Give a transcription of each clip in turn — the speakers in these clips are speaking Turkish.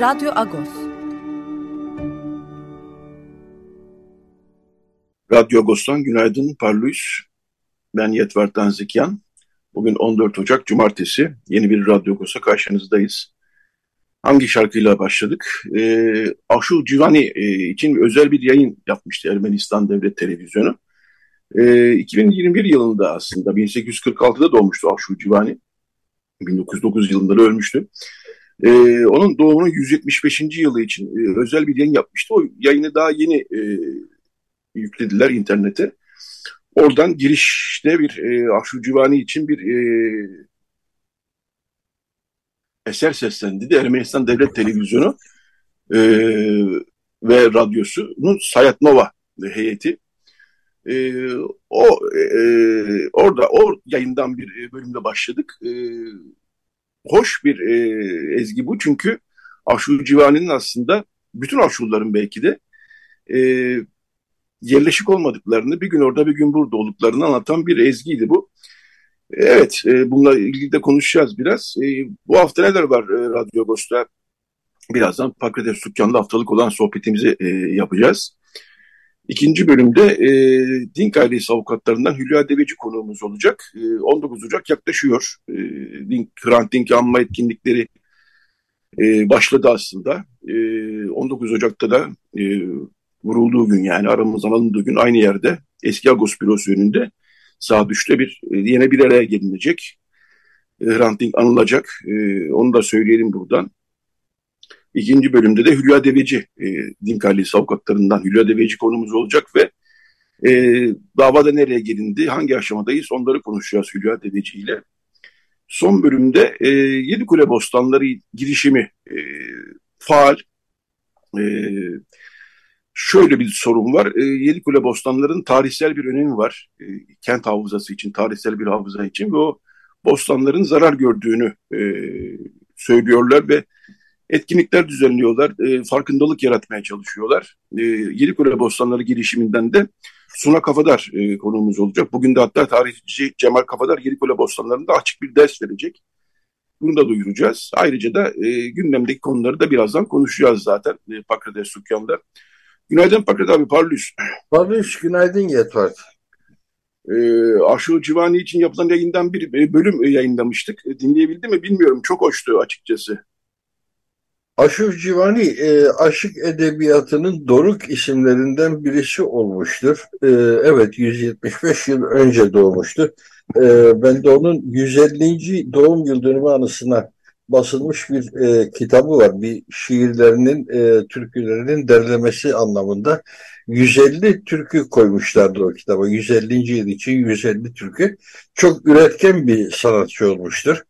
Radyo Agos. Radyo Agos'tan günaydın Parlus. Ben Yetver Tanzikyan. Bugün 14 Ocak Cumartesi. Yeni bir Radyo Agos'a karşınızdayız. Hangi şarkıyla başladık? Ee, Aşu Civani e, için özel bir yayın yapmıştı Ermenistan Devlet Televizyonu. Ee, 2021 yılında aslında 1846'da doğmuştu Aşu Civani. 1909 yılında da ölmüştü. E, onun doğumunun 175. yılı için e, özel bir yayın yapmıştı. O yayını daha yeni e, yüklediler internete. Oradan girişte bir e, Ahşu Civani için bir e, eser seslendi de Ermenistan Devlet Televizyonu e, ve radyosunun Sayat Nova heyeti. E, o e, orada o yayından bir bölümde başladık. E, hoş bir e, ezgi bu çünkü Aşur Civani'nin aslında bütün Aşurların belki de e, yerleşik olmadıklarını, bir gün orada bir gün burada olduklarını anlatan bir ezgiydi bu. Evet, e, bununla ilgili de konuşacağız biraz. E, bu hafta neler var e, Radyo Agos'ta? Birazdan Pakrates Dükkan'da haftalık olan sohbetimizi e, yapacağız. İkinci bölümde e, Dink ailesi avukatlarından Hülya Deveci konuğumuz olacak. E, 19 Ocak yaklaşıyor. E, Dink, Hrant Dink anma etkinlikleri e, başladı aslında. E, 19 Ocak'ta da e, vurulduğu gün yani aramızdan alındığı gün aynı yerde eski Agos bürosu önünde saat 3'te bir e, yine bir araya gelinecek. E, Hrant Dink anılacak. E, onu da söyleyelim buradan. İkinci bölümde de Hülya Deveci, e, din karlisi avukatlarından Hülya Deveci konumuz olacak ve e, davada nereye gelindi, hangi aşamadayız onları konuşacağız Hülya Deveci ile. Son bölümde e, Yedikule Bostanları girişimi e, faal. E, şöyle bir sorun var. E, Yedikule Bostanların tarihsel bir önemi var. E, kent hafızası için, tarihsel bir hafıza için ve o bostanların zarar gördüğünü e, söylüyorlar ve etkinlikler düzenliyorlar, e, farkındalık yaratmaya çalışıyorlar. E, Yelikule Bostanları girişiminden de Suna Kafadar e, konuğumuz olacak. Bugün de hatta tarihçi Cemal Kafadar Yelikule Bostanları'nda açık bir ders verecek. Bunu da duyuracağız. Ayrıca da e, gündemdeki konuları da birazdan konuşacağız zaten e, Pakrades Sukyan'da. Günaydın Pakrat abi, parlıyız. Parlıyız, günaydın Yetvart. E, Aşıl Civani için yapılan yayından bir e, bölüm yayınlamıştık. E, dinleyebildi mi bilmiyorum. Çok hoştu açıkçası. Aşık Civani e, aşık edebiyatının doruk isimlerinden birisi olmuştur. E, evet 175 yıl önce doğmuştu. E, ben de onun 150. doğum yıl dönümü anısına basılmış bir e, kitabı var. Bir şiirlerinin, e, türkülerinin derlemesi anlamında 150 türkü koymuşlardı o kitaba. 150. yıl için 150 türkü. Çok üretken bir sanatçı olmuştur.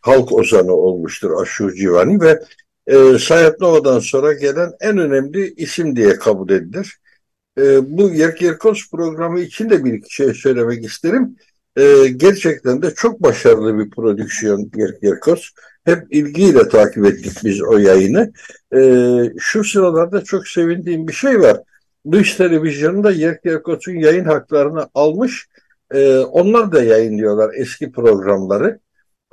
Halk ozanı olmuştur Aşur Civani ve e, Sayat Nova'dan sonra gelen en önemli isim diye kabul edilir. E, bu Yerkos programı için de bir şey söylemek isterim. E, gerçekten de çok başarılı bir prodüksiyon Yerkos. Hep ilgiyle takip ettik biz o yayını. E, şu sıralarda çok sevindiğim bir şey var. Dış televizyonunda Yerkos'un yayın haklarını almış. E, onlar da yayınlıyorlar eski programları.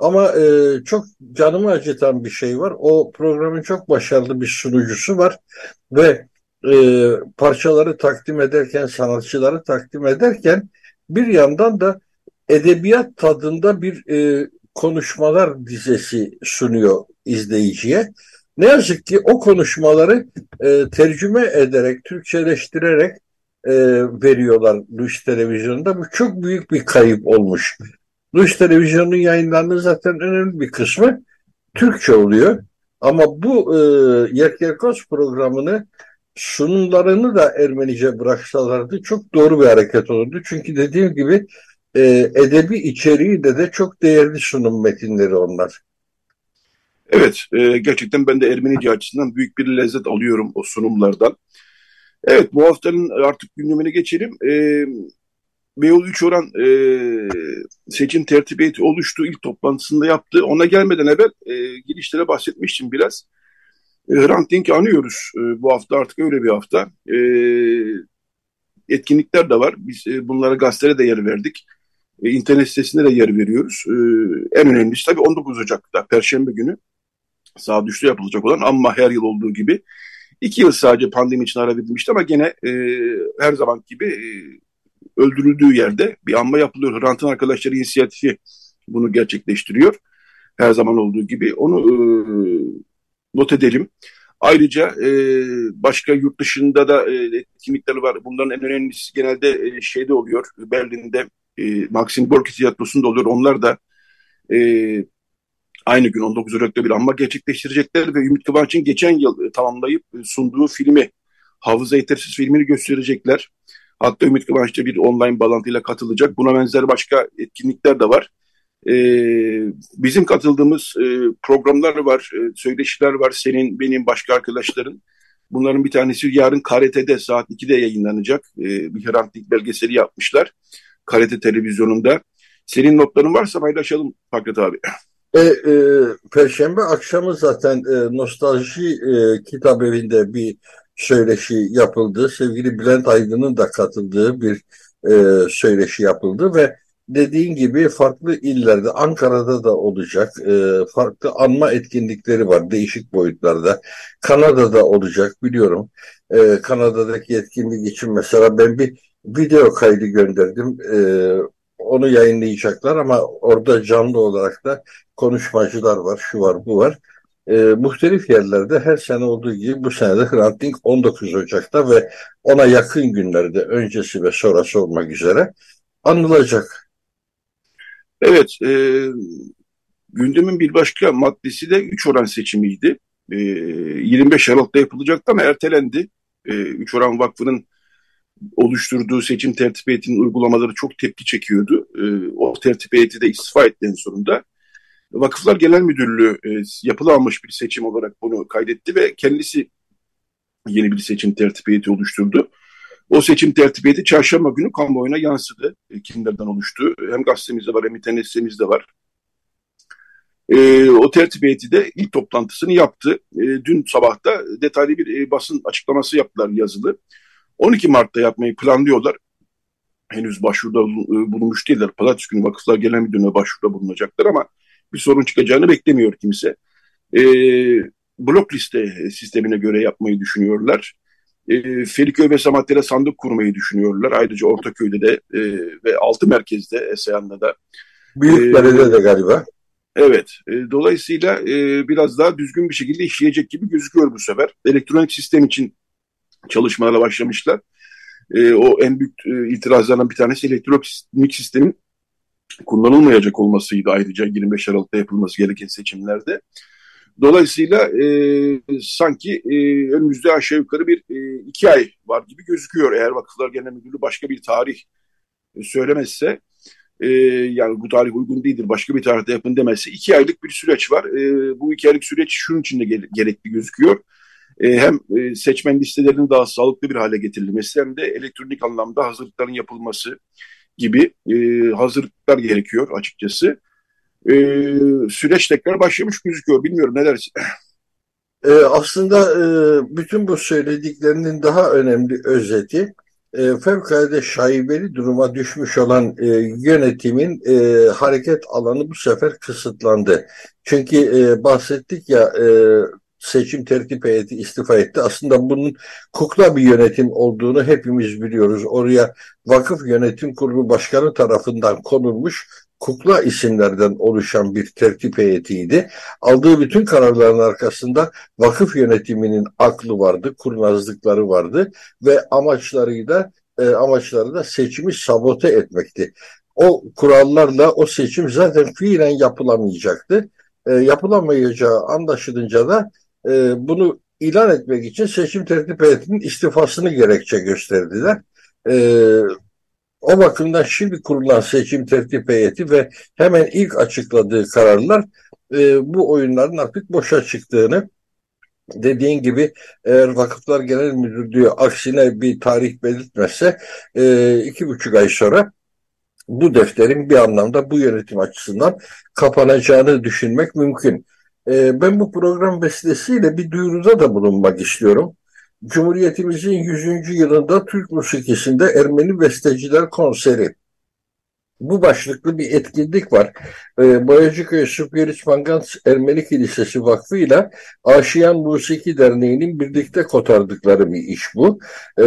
Ama e, çok canımı acıtan bir şey var. O programın çok başarılı bir sunucusu var ve e, parçaları takdim ederken, sanatçıları takdim ederken bir yandan da edebiyat tadında bir e, konuşmalar dizesi sunuyor izleyiciye. Ne yazık ki o konuşmaları e, tercüme ederek, Türkçeleştirerek e, veriyorlar Luş Televizyonu'nda. Bu çok büyük bir kayıp olmuş. Rus televizyonunun yayınlarının zaten önemli bir kısmı Türkçe oluyor. Ama bu e, Yerkerkos programını sunumlarını da Ermenice bıraksalardı çok doğru bir hareket olurdu. Çünkü dediğim gibi e, edebi içeriği de de çok değerli sunum metinleri onlar. Evet, e, gerçekten ben de Ermenice açısından büyük bir lezzet alıyorum o sunumlardan. Evet, bu haftanın artık gündemine geçelim. E, Beyoğlu 3 oran e, seçim tertip oluştu. ilk toplantısında yaptı. Ona gelmeden evvel e, girişlere bahsetmiştim biraz. E, Hrant Dink'i anıyoruz. E, bu hafta artık öyle bir hafta. E, etkinlikler de var. Biz e, bunlara gazetelere de yer verdik. E, internet sitesinde de yer veriyoruz. E, en önemlisi tabii 19 Ocak'ta, Perşembe günü saat düştü yapılacak olan ama her yıl olduğu gibi iki yıl sadece pandemi için ara verilmişti ama gene e, her zaman gibi e, öldürüldüğü yerde bir anma yapılıyor. Hrant'ın arkadaşları inisiyatifi bunu gerçekleştiriyor. Her zaman olduğu gibi. Onu e, not edelim. Ayrıca e, başka yurt dışında da e, etkinlikler var. Bunların en önemlisi genelde e, şeyde oluyor. Berlin'de e, Maxim Gorki Tiyatrosu'nda oluyor. Onlar da e, aynı gün 19 Ocak'ta bir anma gerçekleştirecekler ve Ümit Kıvanç'ın geçen yıl e, tamamlayıp e, sunduğu filmi Hafıza Yetersiz filmini gösterecekler. Hatta Ümit Kıvanç da bir online bağlantıyla katılacak. Buna benzer başka etkinlikler de var. Ee, bizim katıldığımız e, programlar var, e, söyleşiler var. Senin, benim, başka arkadaşların. Bunların bir tanesi yarın KRT'de saat 2'de yayınlanacak. E, bir Hrantlik belgeseli yapmışlar. KRT televizyonunda. Senin notların varsa paylaşalım Fakret abi. E, e, Perşembe akşamı zaten e, Nostalji e, kitap evinde bir söyleşi yapıldı. Sevgili Bülent Aydın'ın da katıldığı bir e, söyleşi yapıldı ve dediğin gibi farklı illerde, Ankara'da da olacak, e, farklı anma etkinlikleri var değişik boyutlarda. Kanada'da olacak biliyorum. E, Kanada'daki etkinlik için mesela ben bir video kaydı gönderdim. E, onu yayınlayacaklar ama orada canlı olarak da konuşmacılar var, şu var, bu var. E, muhtelif yerlerde her sene olduğu gibi bu sene de Hrant Dink 19 Ocak'ta ve ona yakın günlerde öncesi ve sonrası olmak üzere anılacak. Evet, e, gündemin bir başka maddesi de 3 oran seçimiydi. E, 25 Aralık'ta yapılacaktı ama ertelendi. E, 3 oran vakfının oluşturduğu seçim tertip heyetinin uygulamaları çok tepki çekiyordu. E, o tertip heyeti de istifa etti sonunda. Vakıflar Genel Müdürlüğü e, yapılanmış bir seçim olarak bunu kaydetti ve kendisi yeni bir seçim tertip heyeti oluşturdu. O seçim tertip heyeti çarşamba günü kamuoyuna yansıdı. E, kimlerden oluştu? Hem gazetemizde var hem internet sitemizde var. E, o tertip de ilk toplantısını yaptı. E, dün sabahta detaylı bir e, basın açıklaması yaptılar yazılı. 12 Mart'ta yapmayı planlıyorlar. Henüz başvuruda e, bulunmuş değiller. Pazartesi günü Vakıflar Genel Müdürlüğü'ne başvuruda bulunacaklar ama bir sorun çıkacağını beklemiyor kimse. E, blok liste sistemine göre yapmayı düşünüyorlar. E, Feriköy ve Samatya'da sandık kurmayı düşünüyorlar. Ayrıca Ortaköy'de de e, ve altı merkezde Eseyan'da da. Büyükdere'de e, de galiba. Evet. E, dolayısıyla e, biraz daha düzgün bir şekilde işleyecek gibi gözüküyor bu sefer. Elektronik sistem için çalışmalara başlamışlar. E, o en büyük e, itirazlardan bir tanesi elektronik sistemin kullanılmayacak olmasıydı ayrıca 25 Aralık'ta yapılması gereken seçimlerde. Dolayısıyla e, sanki e, önümüzde aşağı yukarı bir e, iki ay var gibi gözüküyor. Eğer Vakıflar Genel Müdürlüğü başka bir tarih e, söylemezse, e, yani bu tarih uygun değildir, başka bir tarihte yapın demezse iki aylık bir süreç var. E, bu iki aylık süreç şunun için de gerekli gözüküyor. E, hem e, seçmen listelerinin daha sağlıklı bir hale getirilmesi hem de elektronik anlamda hazırlıkların yapılması, gibi e, hazırlıklar gerekiyor açıkçası. E, süreç tekrar başlamış gözüküyor. Bilmiyorum ne dersin? E, aslında e, bütün bu söylediklerinin daha önemli özeti e, fevkalade şaibeli duruma düşmüş olan e, yönetimin e, hareket alanı bu sefer kısıtlandı. Çünkü e, bahsettik ya e, seçim tertip heyeti istifa etti. Aslında bunun kukla bir yönetim olduğunu hepimiz biliyoruz. Oraya vakıf yönetim kurulu başkanı tarafından konulmuş kukla isimlerden oluşan bir tertip heyetiydi. Aldığı bütün kararların arkasında vakıf yönetiminin aklı vardı, kurnazlıkları vardı ve amaçları da e, amaçları da seçimi sabote etmekti. O kurallarla o seçim zaten fiilen yapılamayacaktı. E, yapılamayacağı anlaşılınca da e, bunu ilan etmek için seçim tertip heyetinin istifasını gerekçe gösterdiler. E, o bakımdan şimdi kurulan seçim tertip heyeti ve hemen ilk açıkladığı kararlar e, bu oyunların artık boşa çıktığını dediğin gibi eğer Vakıflar Genel Müdürlüğü aksine bir tarih belirtmezse e, iki buçuk ay sonra bu defterin bir anlamda bu yönetim açısından kapanacağını düşünmek mümkün. E, ben bu program vesilesiyle bir duyuruda da bulunmak istiyorum. Cumhuriyetimizin 100. yılında Türk musikisinde Ermeni Besteciler Konseri bu başlıklı bir etkinlik var. E, Boyacıköy Süpyeriç Mangans Ermeni Kilisesi Vakfı ile Aşiyan Musiki Derneği'nin birlikte kotardıkları bir iş bu. E,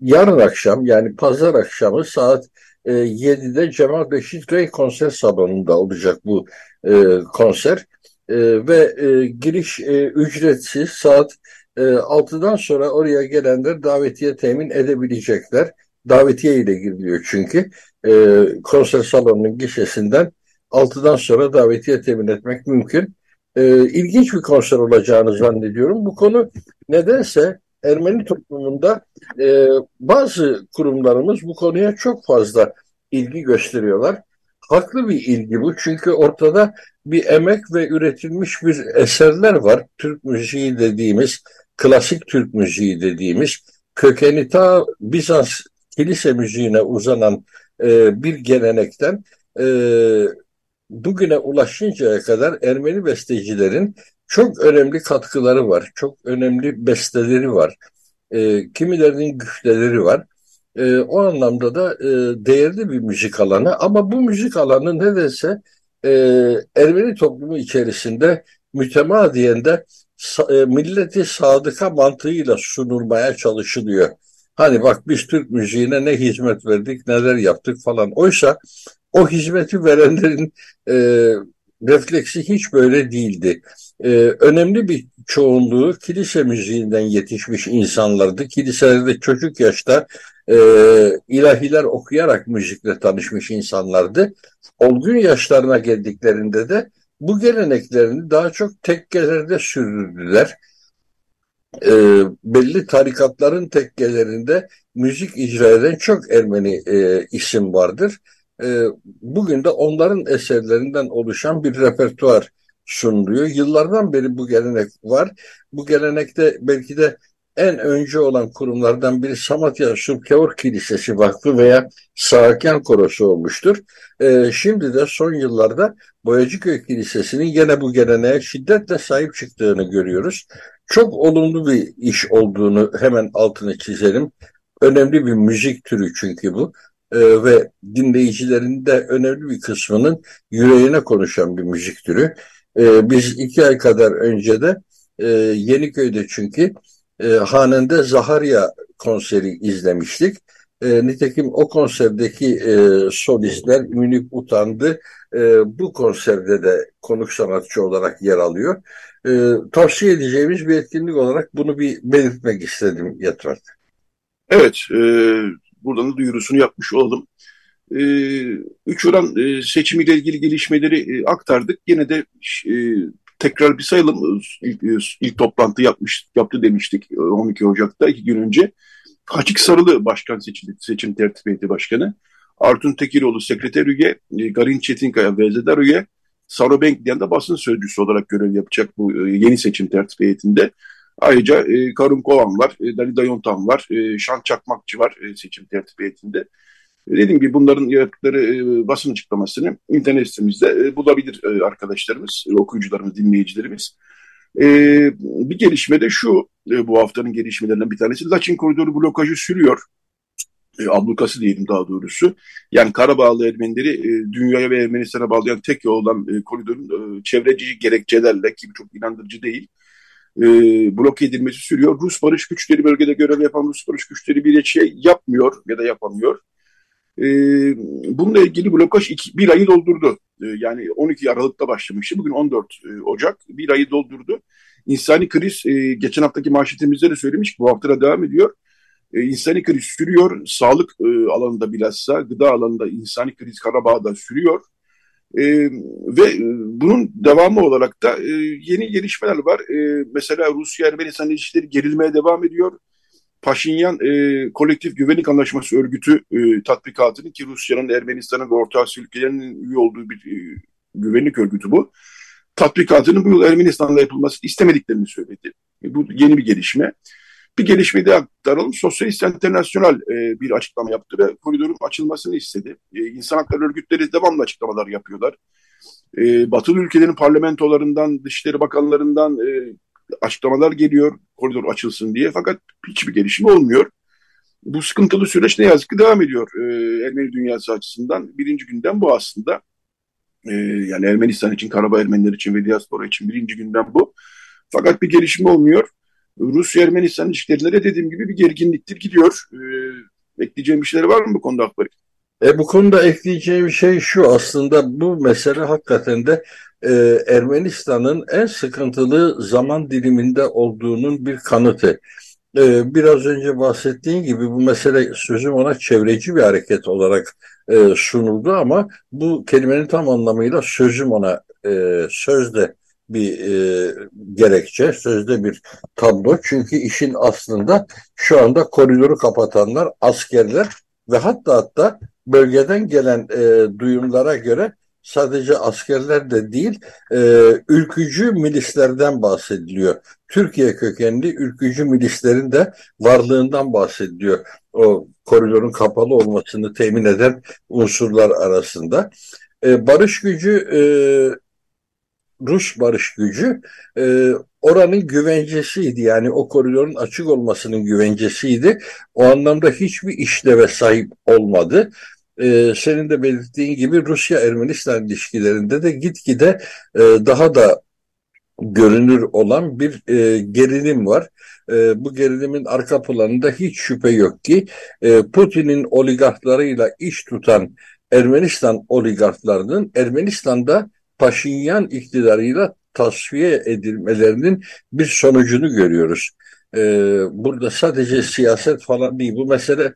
yarın akşam yani pazar akşamı saat e, 7'de Cemal Beşik Rey konser salonunda olacak bu e, konser. E, ve e, giriş e, ücretsiz saat e, 6'dan sonra oraya gelenler davetiye temin edebilecekler. Davetiye ile giriliyor çünkü e, konser salonunun gişesinden 6'dan sonra davetiye temin etmek mümkün. E, ilginç bir konser olacağını zannediyorum. Bu konu nedense Ermeni toplumunda e, bazı kurumlarımız bu konuya çok fazla ilgi gösteriyorlar. Haklı bir ilgi bu çünkü ortada bir emek ve üretilmiş bir eserler var. Türk müziği dediğimiz, klasik Türk müziği dediğimiz, kökeni ta Bizans kilise müziğine uzanan e, bir gelenekten e, bugüne ulaşıncaya kadar Ermeni bestecilerin çok önemli katkıları var. Çok önemli besteleri var. E, kimilerinin güfteleri var. E, o anlamda da e, değerli bir müzik alanı ama bu müzik alanı nedense e, Ermeni toplumu içerisinde mütemadiyen de e, milleti sadıka mantığıyla sunulmaya çalışılıyor. Hani bak biz Türk müziğine ne hizmet verdik, neler yaptık falan. Oysa o hizmeti verenlerin e, refleksi hiç böyle değildi. E, önemli bir çoğunluğu kilise müziğinden yetişmiş insanlardı. Kiliselerde çocuk yaşta e, ilahiler okuyarak müzikle tanışmış insanlardı. Olgun yaşlarına geldiklerinde de bu geleneklerini daha çok tekkelerde sürdürdüler e, belli tarikatların tekkelerinde müzik icra eden çok Ermeni e, isim vardır. E, bugün de onların eserlerinden oluşan bir repertuar sunuluyor. Yıllardan beri bu gelenek var. Bu gelenekte belki de en önce olan kurumlardan biri Samatya Subkeor Kilisesi Vakfı veya Sağken Korosu olmuştur. Ee, şimdi de son yıllarda Boyacıköy Kilisesi'nin yine bu geleneğe şiddetle sahip çıktığını görüyoruz. Çok olumlu bir iş olduğunu hemen altını çizelim. Önemli bir müzik türü çünkü bu. Ee, ve dinleyicilerin de önemli bir kısmının yüreğine konuşan bir müzik türü. Ee, biz iki ay kadar önce de e, Yeniköy'de çünkü e, Hanende Zaharya konseri izlemiştik. E, nitekim o konserdeki e, solistler Münik Utandı e, bu konserde de konuk sanatçı olarak yer alıyor. E, tavsiye edeceğimiz bir etkinlik olarak bunu bir belirtmek istedim Yatrak. Evet, e, buradan da duyurusunu yapmış oldum. Ee, 3 oran e, seçimiyle ilgili gelişmeleri e, aktardık. Yine de e, tekrar bir sayalım. İlk, ilk toplantı yapmış, yaptı demiştik 12 Ocak'ta iki gün önce. Haçik Sarılı başkan seçildi, seçim tertip heyeti başkanı. Artun Tekiroğlu sekreter üye, Garin Çetinkaya vezeder üye, Saro Benkleyen de basın sözcüsü olarak görev yapacak bu yeni seçim tertip heyetinde. Ayrıca Karun Kovan var, e, Dalida Yontan var, Şan Çakmakçı var seçim tertip heyetinde. Dediğim gibi bunların yaptıkları e, basın açıklamasını internet sitemizde e, bulabilir e, arkadaşlarımız, okuyucularımız, dinleyicilerimiz. Bir gelişme de şu, bu haftanın gelişmelerinden bir tanesi. Laçin koridoru blokajı sürüyor. Ablukası diyelim daha doğrusu. Yani Karabağlı Ermenileri dünyaya ve Ermenistan'a bağlayan tek yol olan e, koridorun e, çevreci gerekçelerle ki çok inandırıcı değil e, bloke edilmesi sürüyor. Rus barış güçleri bölgede görev yapan Rus barış güçleri bir şey yapmıyor ya da yapamıyor. E, bununla ilgili blokaj iki, bir ayı doldurdu. E, yani 12 Aralık'ta başlamıştı. Bugün 14 e, Ocak. Bir ayı doldurdu. İnsani kriz e, geçen haftaki manşetimizde de söylemiş bu hafta da devam ediyor. E, insani kriz sürüyor. Sağlık e, alanında bilhassa gıda alanında insani kriz Karabağ'da sürüyor. E, ve e, bunun devamı olarak da e, yeni gelişmeler var. E, mesela Rusya-Ermenistan ilişkileri gerilmeye devam ediyor. Paşinyan e, Kolektif Güvenlik Anlaşması Örgütü e, tatbikatını ki Rusya'nın, Ermenistan'ın ve Orta Asya ülkelerinin üye olduğu bir e, güvenlik örgütü bu. tatbikatının bu yıl Ermenistan'da yapılması istemediklerini söyledi. Bu yeni bir gelişme. Bir gelişmeyi de aktaralım. Sosyalist Internasyonel e, bir açıklama yaptı ve koridorun açılmasını istedi. E, insan hakları örgütleri devamlı açıklamalar yapıyorlar. E, batılı ülkelerin parlamentolarından, dışişleri bakanlarından e, açıklamalar geliyor koridor açılsın diye. Fakat hiçbir gelişme olmuyor. Bu sıkıntılı süreç ne yazık ki devam ediyor e, Ermeni dünyası açısından. Birinci günden bu aslında. E, yani Ermenistan için, Karabağ Ermeniler için ve diaspora için birinci günden bu. Fakat bir gelişme olmuyor. Rusya-Ermenistan ilişkilerinde de dediğim gibi bir gerginliktir gidiyor. E, ekleyeceğim bir şeyler var mı bu konuda Akbar? E, bu konuda ekleyeceğim şey şu aslında bu mesele hakikaten de e, Ermenistan'ın en sıkıntılı zaman diliminde olduğunun bir kanıtı. E, biraz önce bahsettiğim gibi bu mesele sözüm ona çevreci bir hareket olarak e, sunuldu ama bu kelimenin tam anlamıyla sözüm ona e, sözde bir e, gerekçe, sözde bir tablo. Çünkü işin aslında şu anda koridoru kapatanlar askerler ve hatta hatta bölgeden gelen e, duyumlara göre sadece askerler de değil, e, ülkücü milislerden bahsediliyor. Türkiye kökenli ülkücü milislerin de varlığından bahsediliyor. O koridorun kapalı olmasını temin eden unsurlar arasında. E, barış gücü e, Rus barış gücü e, oranın güvencesiydi. Yani o koridorun açık olmasının güvencesiydi. O anlamda hiçbir işleve sahip olmadı. E, senin de belirttiğin gibi Rusya-Ermenistan ilişkilerinde de gitgide e, daha da görünür olan bir e, gerilim var. E, bu gerilimin arka planında hiç şüphe yok ki e, Putin'in oligarklarıyla iş tutan Ermenistan oligarklarının Ermenistan'da Paşinyan iktidarıyla tasfiye edilmelerinin bir sonucunu görüyoruz. Ee, burada sadece siyaset falan değil. Bu mesele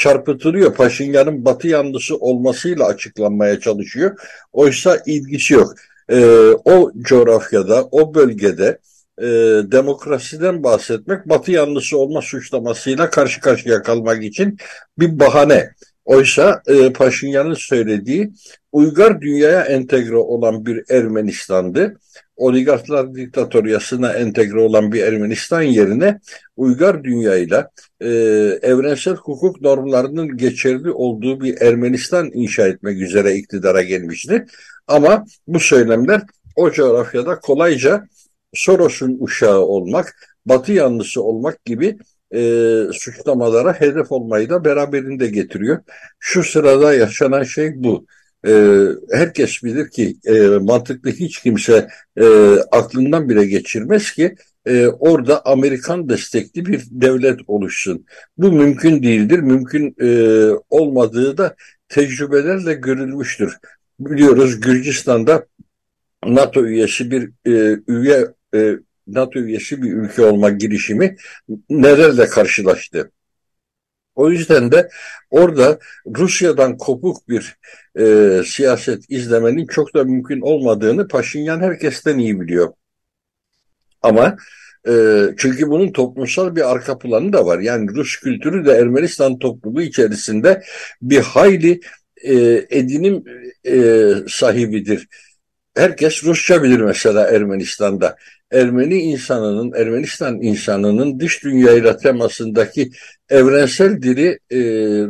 çarpıtılıyor. Paşinyan'ın batı yanlısı olmasıyla açıklanmaya çalışıyor. Oysa ilgisi yok. Ee, o coğrafyada, o bölgede e, demokrasiden bahsetmek batı yanlısı olma suçlamasıyla karşı karşıya kalmak için bir bahane. Oysa e, Paşinyan'ın söylediği uygar dünyaya entegre olan bir Ermenistan'dı. Oligarklar diktatoryasına entegre olan bir Ermenistan yerine uygar dünyayla e, evrensel hukuk normlarının geçerli olduğu bir Ermenistan inşa etmek üzere iktidara gelmişti. Ama bu söylemler o coğrafyada kolayca Soros'un uşağı olmak, Batı yanlısı olmak gibi e, suçlamalara hedef olmayı da beraberinde getiriyor. Şu sırada yaşanan şey bu. E, herkes bilir ki e, mantıklı hiç kimse e, aklından bile geçirmez ki e, orada Amerikan destekli bir devlet oluşsun. Bu mümkün değildir. Mümkün e, olmadığı da tecrübelerle görülmüştür. Biliyoruz Gürcistan'da NATO üyesi bir e, üye e, NATO üyesi bir ülke olma girişimi nelerle karşılaştı? O yüzden de orada Rusya'dan kopuk bir e, siyaset izlemenin çok da mümkün olmadığını Paşinyan herkesten iyi biliyor. Ama e, çünkü bunun toplumsal bir arka planı da var. Yani Rus kültürü de Ermenistan toplumu içerisinde bir hayli e, edinim e, sahibidir. Herkes Rusça bilir mesela Ermenistan'da. Ermeni insanının, Ermenistan insanının dış dünyayla temasındaki evrensel dili e,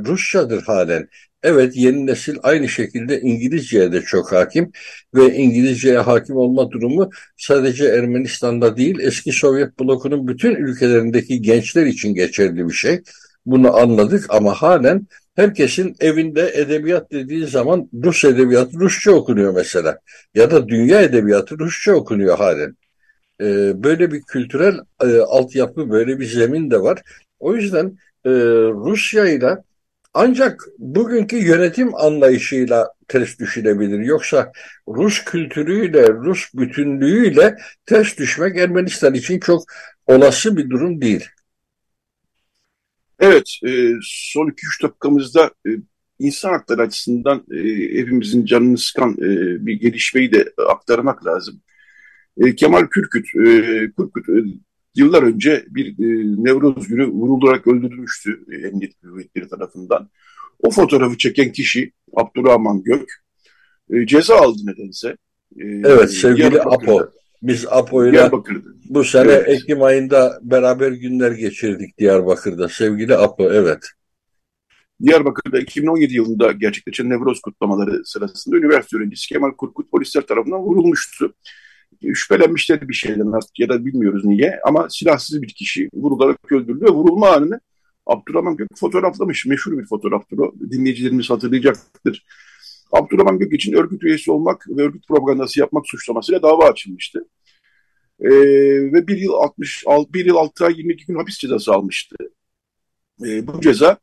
Rusçadır halen. Evet yeni nesil aynı şekilde İngilizceye de çok hakim ve İngilizceye hakim olma durumu sadece Ermenistan'da değil eski Sovyet blokunun bütün ülkelerindeki gençler için geçerli bir şey. Bunu anladık ama halen herkesin evinde edebiyat dediği zaman Rus edebiyatı Rusça okunuyor mesela. Ya da dünya edebiyatı Rusça okunuyor halen. Ee, böyle bir kültürel e, altyapı, böyle bir zemin de var. O yüzden e, Rusya ile ancak bugünkü yönetim anlayışıyla ters düşülebilir. Yoksa Rus kültürüyle, Rus bütünlüğüyle ters düşmek Ermenistan için çok olası bir durum değil. Evet, e, son 2-3 dakikamızda e, insan hakları açısından e, hepimizin canını sıkan e, bir gelişmeyi de aktarmak lazım. E, Kemal Kürküt, e, Kürküt e, yıllar önce bir e, Nevruz günü vurularak öldürülmüştü e, emniyet kuvvetleri tarafından. O fotoğrafı çeken kişi Abdurrahman Gök e, ceza aldı nedense. E, evet sevgili Apo. Biz Apo'yla bu sene evet. Ekim ayında beraber günler geçirdik Diyarbakır'da. Sevgili Apo evet. Diyarbakır'da 2017 yılında gerçekleşen Nevroz kutlamaları sırasında üniversite öğrencisi Kemal Kurkut polisler tarafından vurulmuştu. Şüphelenmişler bir şeyden artık ya da bilmiyoruz niye ama silahsız bir kişi vurularak öldürüldü ve vurulma anını Abdurrahman Gök fotoğraflamış. Meşhur bir fotoğraftır o. Dinleyicilerimiz hatırlayacaktır. Abdurrahman Gök için örgüt üyesi olmak ve örgüt propagandası yapmak suçlamasıyla dava açılmıştı. Ee, ve bir yıl 60, bir yıl 6 ay 22 gün hapis cezası almıştı. Ee, bu ceza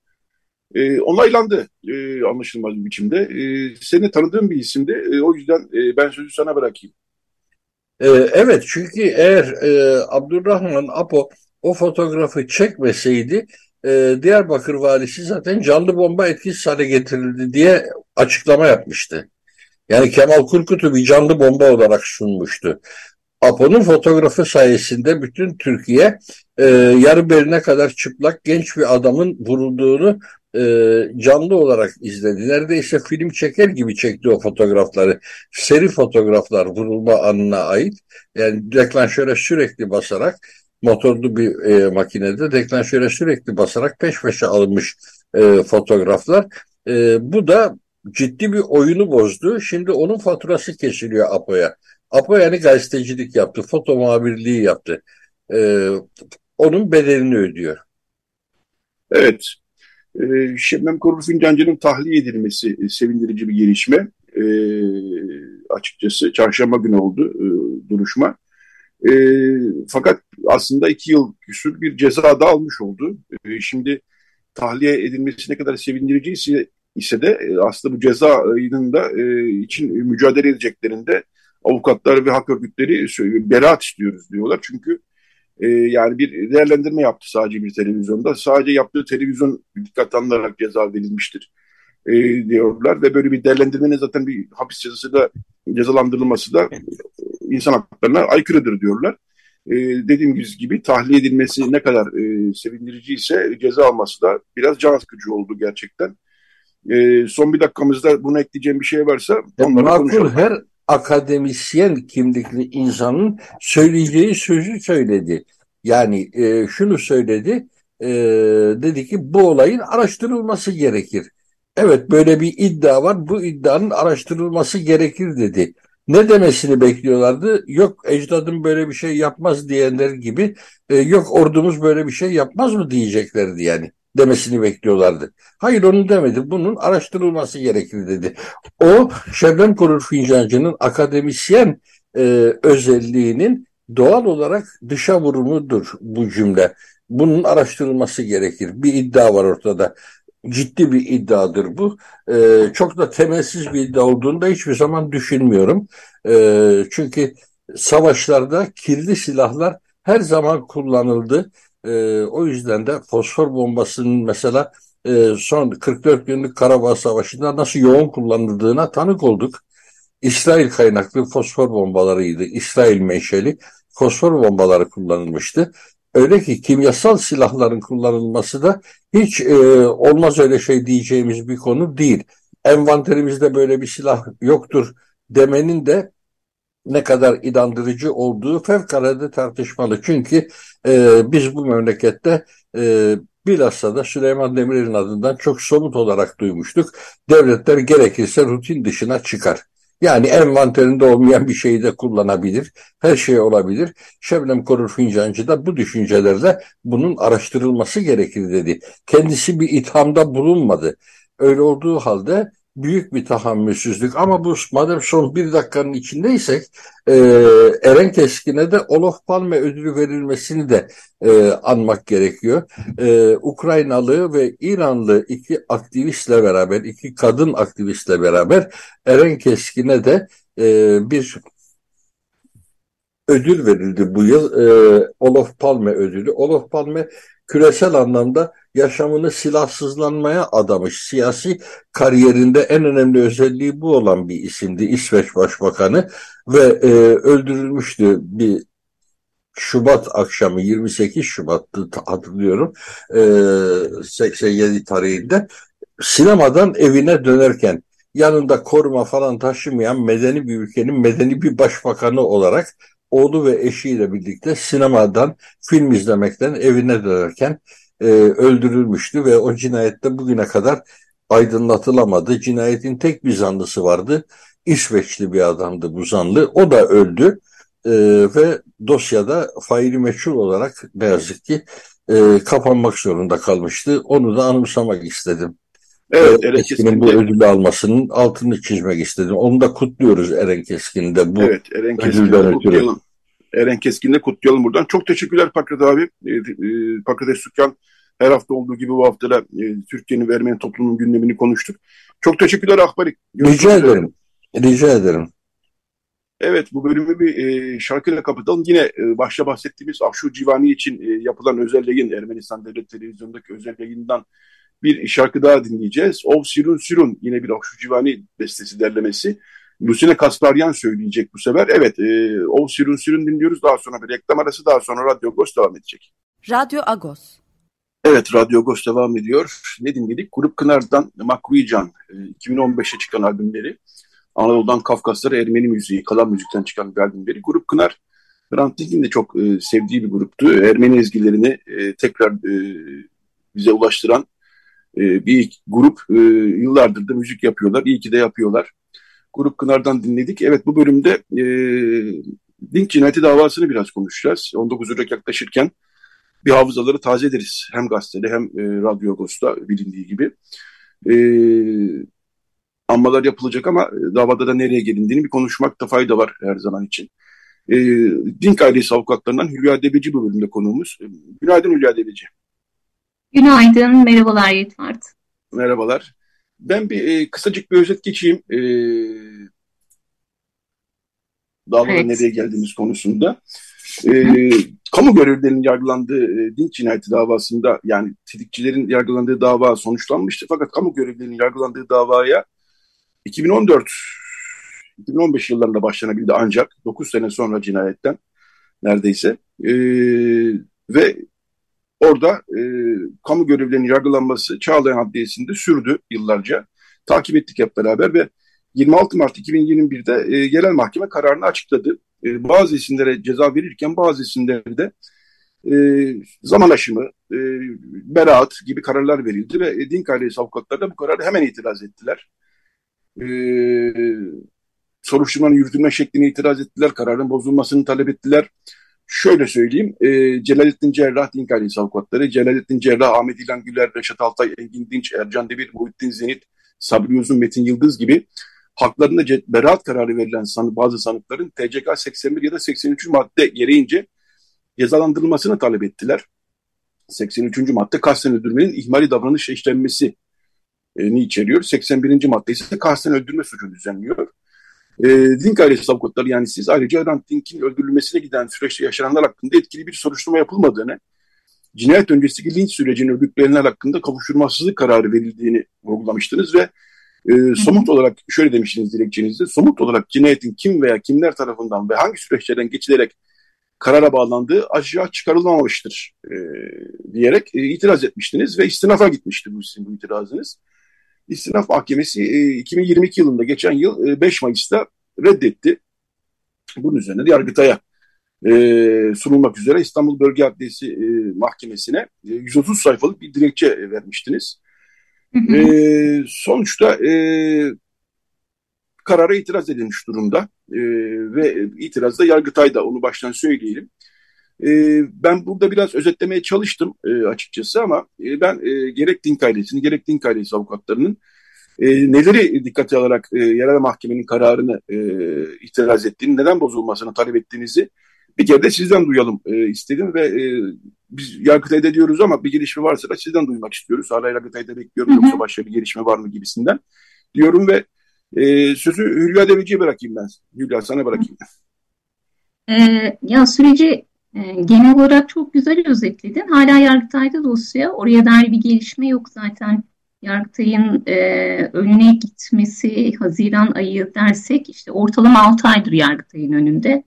e, onaylandı e, anlaşılmaz bir biçimde. E, seni tanıdığım bir isimdi. E, o yüzden e, ben sözü sana bırakayım. E, evet çünkü eğer e, Abdurrahman Apo o fotoğrafı çekmeseydi e, Diyarbakır valisi zaten canlı bomba etkisiz hale getirildi diye açıklama yapmıştı. Yani Kemal Kurkut'u bir canlı bomba olarak sunmuştu. Apo'nun fotoğrafı sayesinde bütün Türkiye e, yarı beline kadar çıplak genç bir adamın vurulduğunu e, canlı olarak izledi. Neredeyse film çeker gibi çekti o fotoğrafları. Seri fotoğraflar vurulma anına ait. Yani deklanşöre sürekli basarak motorlu bir e, makinede deklanşöre sürekli basarak peş peşe alınmış e, fotoğraflar. E, bu da ciddi bir oyunu bozdu. Şimdi onun faturası kesiliyor Apo'ya. Apo yani gazetecilik yaptı, foto muhabirliği yaptı. E, onun bedelini ödüyor. Evet. E, Şebnem Korur Fincancı'nın tahliye edilmesi e, sevindirici bir gelişme. E, açıkçası çarşamba günü oldu e, duruşma. E, fakat aslında iki yıl küsur bir ceza da almış oldu. E, şimdi tahliye edilmesi ne kadar sevindirici ise, ise de e, aslında bu cezanın da e, için mücadele edeceklerinde avukatlar ve hak örgütleri beraat istiyoruz diyorlar. Çünkü e, yani bir değerlendirme yaptı sadece bir televizyonda. Sadece yaptığı televizyon dikkat alınarak ceza verilmiştir e, diyorlar ve böyle bir değerlendirmenin zaten bir hapis cezası da cezalandırılması da insan haklarına aykırıdır diyorlar. E, dediğim gibi tahliye edilmesi ne kadar e, sevindirici ise ceza alması da biraz can sıkıcı oldu gerçekten. E, son bir dakikamızda bunu ekleyeceğim bir şey varsa onları Makul, konuşalım. Her akademisyen kimlikli insanın söyleyeceği sözü söyledi. Yani e, şunu söyledi, e, dedi ki bu olayın araştırılması gerekir. Evet böyle bir iddia var, bu iddianın araştırılması gerekir dedi. Ne demesini bekliyorlardı? Yok ecdadım böyle bir şey yapmaz diyenler gibi, e, yok ordumuz böyle bir şey yapmaz mı diyeceklerdi yani demesini bekliyorlardı. Hayır onu demedi. Bunun araştırılması gerekir dedi. O Şebnem Korur Fincancı'nın akademisyen e, özelliğinin doğal olarak dışa vurumudur bu cümle. Bunun araştırılması gerekir. Bir iddia var ortada. Ciddi bir iddiadır bu. E, çok da temelsiz bir iddia olduğunu da hiçbir zaman düşünmüyorum. E, çünkü savaşlarda kirli silahlar her zaman kullanıldı. E, o yüzden de fosfor bombasının mesela e, son 44 günlük Karabağ Savaşı'nda nasıl yoğun kullanıldığına tanık olduk. İsrail kaynaklı fosfor bombalarıydı. İsrail menşeli fosfor bombaları kullanılmıştı. Öyle ki kimyasal silahların kullanılması da hiç e, olmaz öyle şey diyeceğimiz bir konu değil. Envanterimizde böyle bir silah yoktur demenin de ne kadar inandırıcı olduğu fevkalade tartışmalı. Çünkü e, biz bu memlekette e, bilhassa da Süleyman Demirel'in adından çok somut olarak duymuştuk. Devletler gerekirse rutin dışına çıkar. Yani envanterinde olmayan bir şeyi de kullanabilir. Her şey olabilir. Şebnem Korur Fincancı da bu düşüncelerle bunun araştırılması gerekir dedi. Kendisi bir ithamda bulunmadı. Öyle olduğu halde büyük bir tahammülsüzlük ama bu madem son bir dakikanın içindeysek e, Eren Keskin'e de Olof Palme ödülü verilmesini de e, anmak gerekiyor. E, Ukraynalı ve İranlı iki aktivistle beraber, iki kadın aktivistle beraber Eren Keskin'e de e, bir ödül verildi bu yıl. E, Olof Palme ödülü. Olof Palme küresel anlamda yaşamını silahsızlanmaya adamış. Siyasi kariyerinde en önemli özelliği bu olan bir isimdi İsveç Başbakanı ve e, öldürülmüştü bir Şubat akşamı 28 Şubat'tı hatırlıyorum e, 87 tarihinde sinemadan evine dönerken yanında koruma falan taşımayan medeni bir ülkenin medeni bir başbakanı olarak oğlu ve eşiyle birlikte sinemadan film izlemekten evine dönerken e, öldürülmüştü ve o cinayette bugüne kadar aydınlatılamadı. Cinayetin tek bir zanlısı vardı. İsveçli bir adamdı bu zanlı. O da öldü e, ve dosyada faili meçhul olarak ne yazık ki e, kapanmak zorunda kalmıştı. Onu da anımsamak istedim. Evet, Eren Keskin'in bu ödülü almasının altını çizmek istedim. Onu da kutluyoruz Eren Keskin'de bu evet, Eren ödülden ötürü. Eren Keskin'de kutlayalım buradan. Çok teşekkürler Pakrat abi. E, e, Pakrat Esukyan her hafta olduğu gibi bu hafta da e, Türkiye'nin ve Ermeni toplumunun gündemini konuştuk. Çok teşekkürler Akbarik. Rica ederim. Rica ederim. Evet bu bölümü bir e, şarkıyla kapatalım. Yine e, başta bahsettiğimiz Afşur Civani için e, yapılan özel yayın Ermenistan Devlet Televizyonu'ndaki özel yayından bir şarkı daha dinleyeceğiz. Ov Sirun Sirun yine bir Afşur Civani bestesi derlemesi. Lucine Kasparyan söyleyecek bu sefer. Evet e, Ov Sirun Sirun dinliyoruz. Daha sonra bir reklam arası daha sonra Radyo Agos devam edecek. Radyo Agos. Evet Radyo Agos devam ediyor. Ne dinledik? Grup Kınar'dan Makruican 2015'e çıkan albümleri. Anadolu'dan Kafkaslara Ermeni müziği, kalan müzikten çıkan bir albümleri. Grup Kınar, Hrant Dink'in de çok e, sevdiği bir gruptu. Ermeni ezgilerini e, tekrar e, bize ulaştıran e, bir grup. E, yıllardır da müzik yapıyorlar. İyi ki de yapıyorlar. Grup Kınar'dan dinledik. Evet bu bölümde e, Dink cinayeti davasını biraz konuşacağız. 19 Ocak yaklaşırken bir hafızaları taze ederiz. Hem gazetede hem e, Radyo Agos'ta bilindiği gibi. E, anmalar yapılacak ama e, davada da nereye gelindiğini bir konuşmakta fayda var her zaman için. E, Dink ailesi avukatlarından Hülya Debeci bu bölümde konuğumuz. E, günaydın Hülya Debeci. Günaydın, merhabalar Yetvart. Merhabalar. Ben bir e, kısacık bir özet geçeyim. E, davada evet. nereye geldiğimiz konusunda. E, kamu görevlilerinin yargılandığı e, Dink cinayeti davasında yani tetikçilerin yargılandığı dava sonuçlanmıştı. Fakat kamu görevlilerinin yargılandığı davaya 2014 2015 yıllarında başlanabildi ancak 9 sene sonra cinayetten neredeyse e, ve orada e, kamu görevlerinin yargılanması Çağlayan Adliyesi'nde sürdü yıllarca. Takip ettik hep beraber ve 26 Mart 2021'de e, genel mahkeme kararını açıkladı. E, bazı isimlere ceza verirken bazı isimlere de e, zaman aşımı, e, beraat gibi kararlar verildi ve e, din ailesi avukatları da bu kararı hemen itiraz ettiler e, soruşturmanın yürütülme şekline itiraz ettiler, kararın bozulmasını talep ettiler. Şöyle söyleyeyim, e, Celalettin Cerrah, Din Ailesi avukatları, Celalettin Cerrah, Ahmet İlhan Güler, Reşat Altay, Engin Dinç, Ercan Demir, Muhittin Zenit, Sabri Uzun, Metin Yıldız gibi haklarında beraat kararı verilen sanı, bazı sanıkların TCK 81 ya da 83. madde gereğince cezalandırılmasını talep ettiler. 83. madde kasten öldürmenin ihmali davranış işlenmesi ni içeriyor. 81. madde ise kasten öldürme suçunu düzenliyor. E, Dink ailesi avukatları yani siz ayrıca Hrant Dink'in öldürülmesine giden süreçte yaşananlar hakkında etkili bir soruşturma yapılmadığını, cinayet öncesindeki linç sürecinin örgütleyenler hakkında kavuşturmasızlık kararı verildiğini vurgulamıştınız ve e, somut olarak şöyle demiştiniz dilekçenizde, somut olarak cinayetin kim veya kimler tarafından ve hangi süreçlerden geçilerek karara bağlandığı aşağı çıkarılmamıştır e, diyerek e, itiraz etmiştiniz ve istinafa gitmişti bu sizin bu itirazınız. İstinaf Mahkemesi 2022 e, yılında geçen yıl 5 e, Mayıs'ta reddetti. Bunun üzerine de Yargıtay'a e, sunulmak üzere İstanbul Bölge Adliyesi e, Mahkemesi'ne 130 sayfalık bir dilekçe vermiştiniz. Hı sonuçta e, karara itiraz edilmiş durumda e, ve itiraz da Yargıtay'da onu baştan söyleyelim. E, ben burada biraz özetlemeye çalıştım e, açıkçası ama e, ben e, gerek Dink ailesinin gerek Dink ailesi avukatlarının e, neleri dikkate alarak e, yerel mahkemenin kararını e, itiraz ettiğini, neden bozulmasını talep ettiğinizi bir kere de sizden duyalım e, istedim ve e, biz Yargıtay'da diyoruz ama bir gelişme varsa da sizden duymak istiyoruz. Hala Yargıtay'da bekliyorum hı hı. yoksa başka bir gelişme var mı gibisinden diyorum ve e, sözü Hülya Deveci'ye bırakayım ben. Hülya sana bırakayım. Ee, ya süreci ee, genel olarak çok güzel özetledin. Hala Yargıtay'da dosya. Oraya dair bir gelişme yok zaten. Yargıtay'ın e, önüne gitmesi Haziran ayı dersek işte ortalama 6 aydır Yargıtay'ın önünde.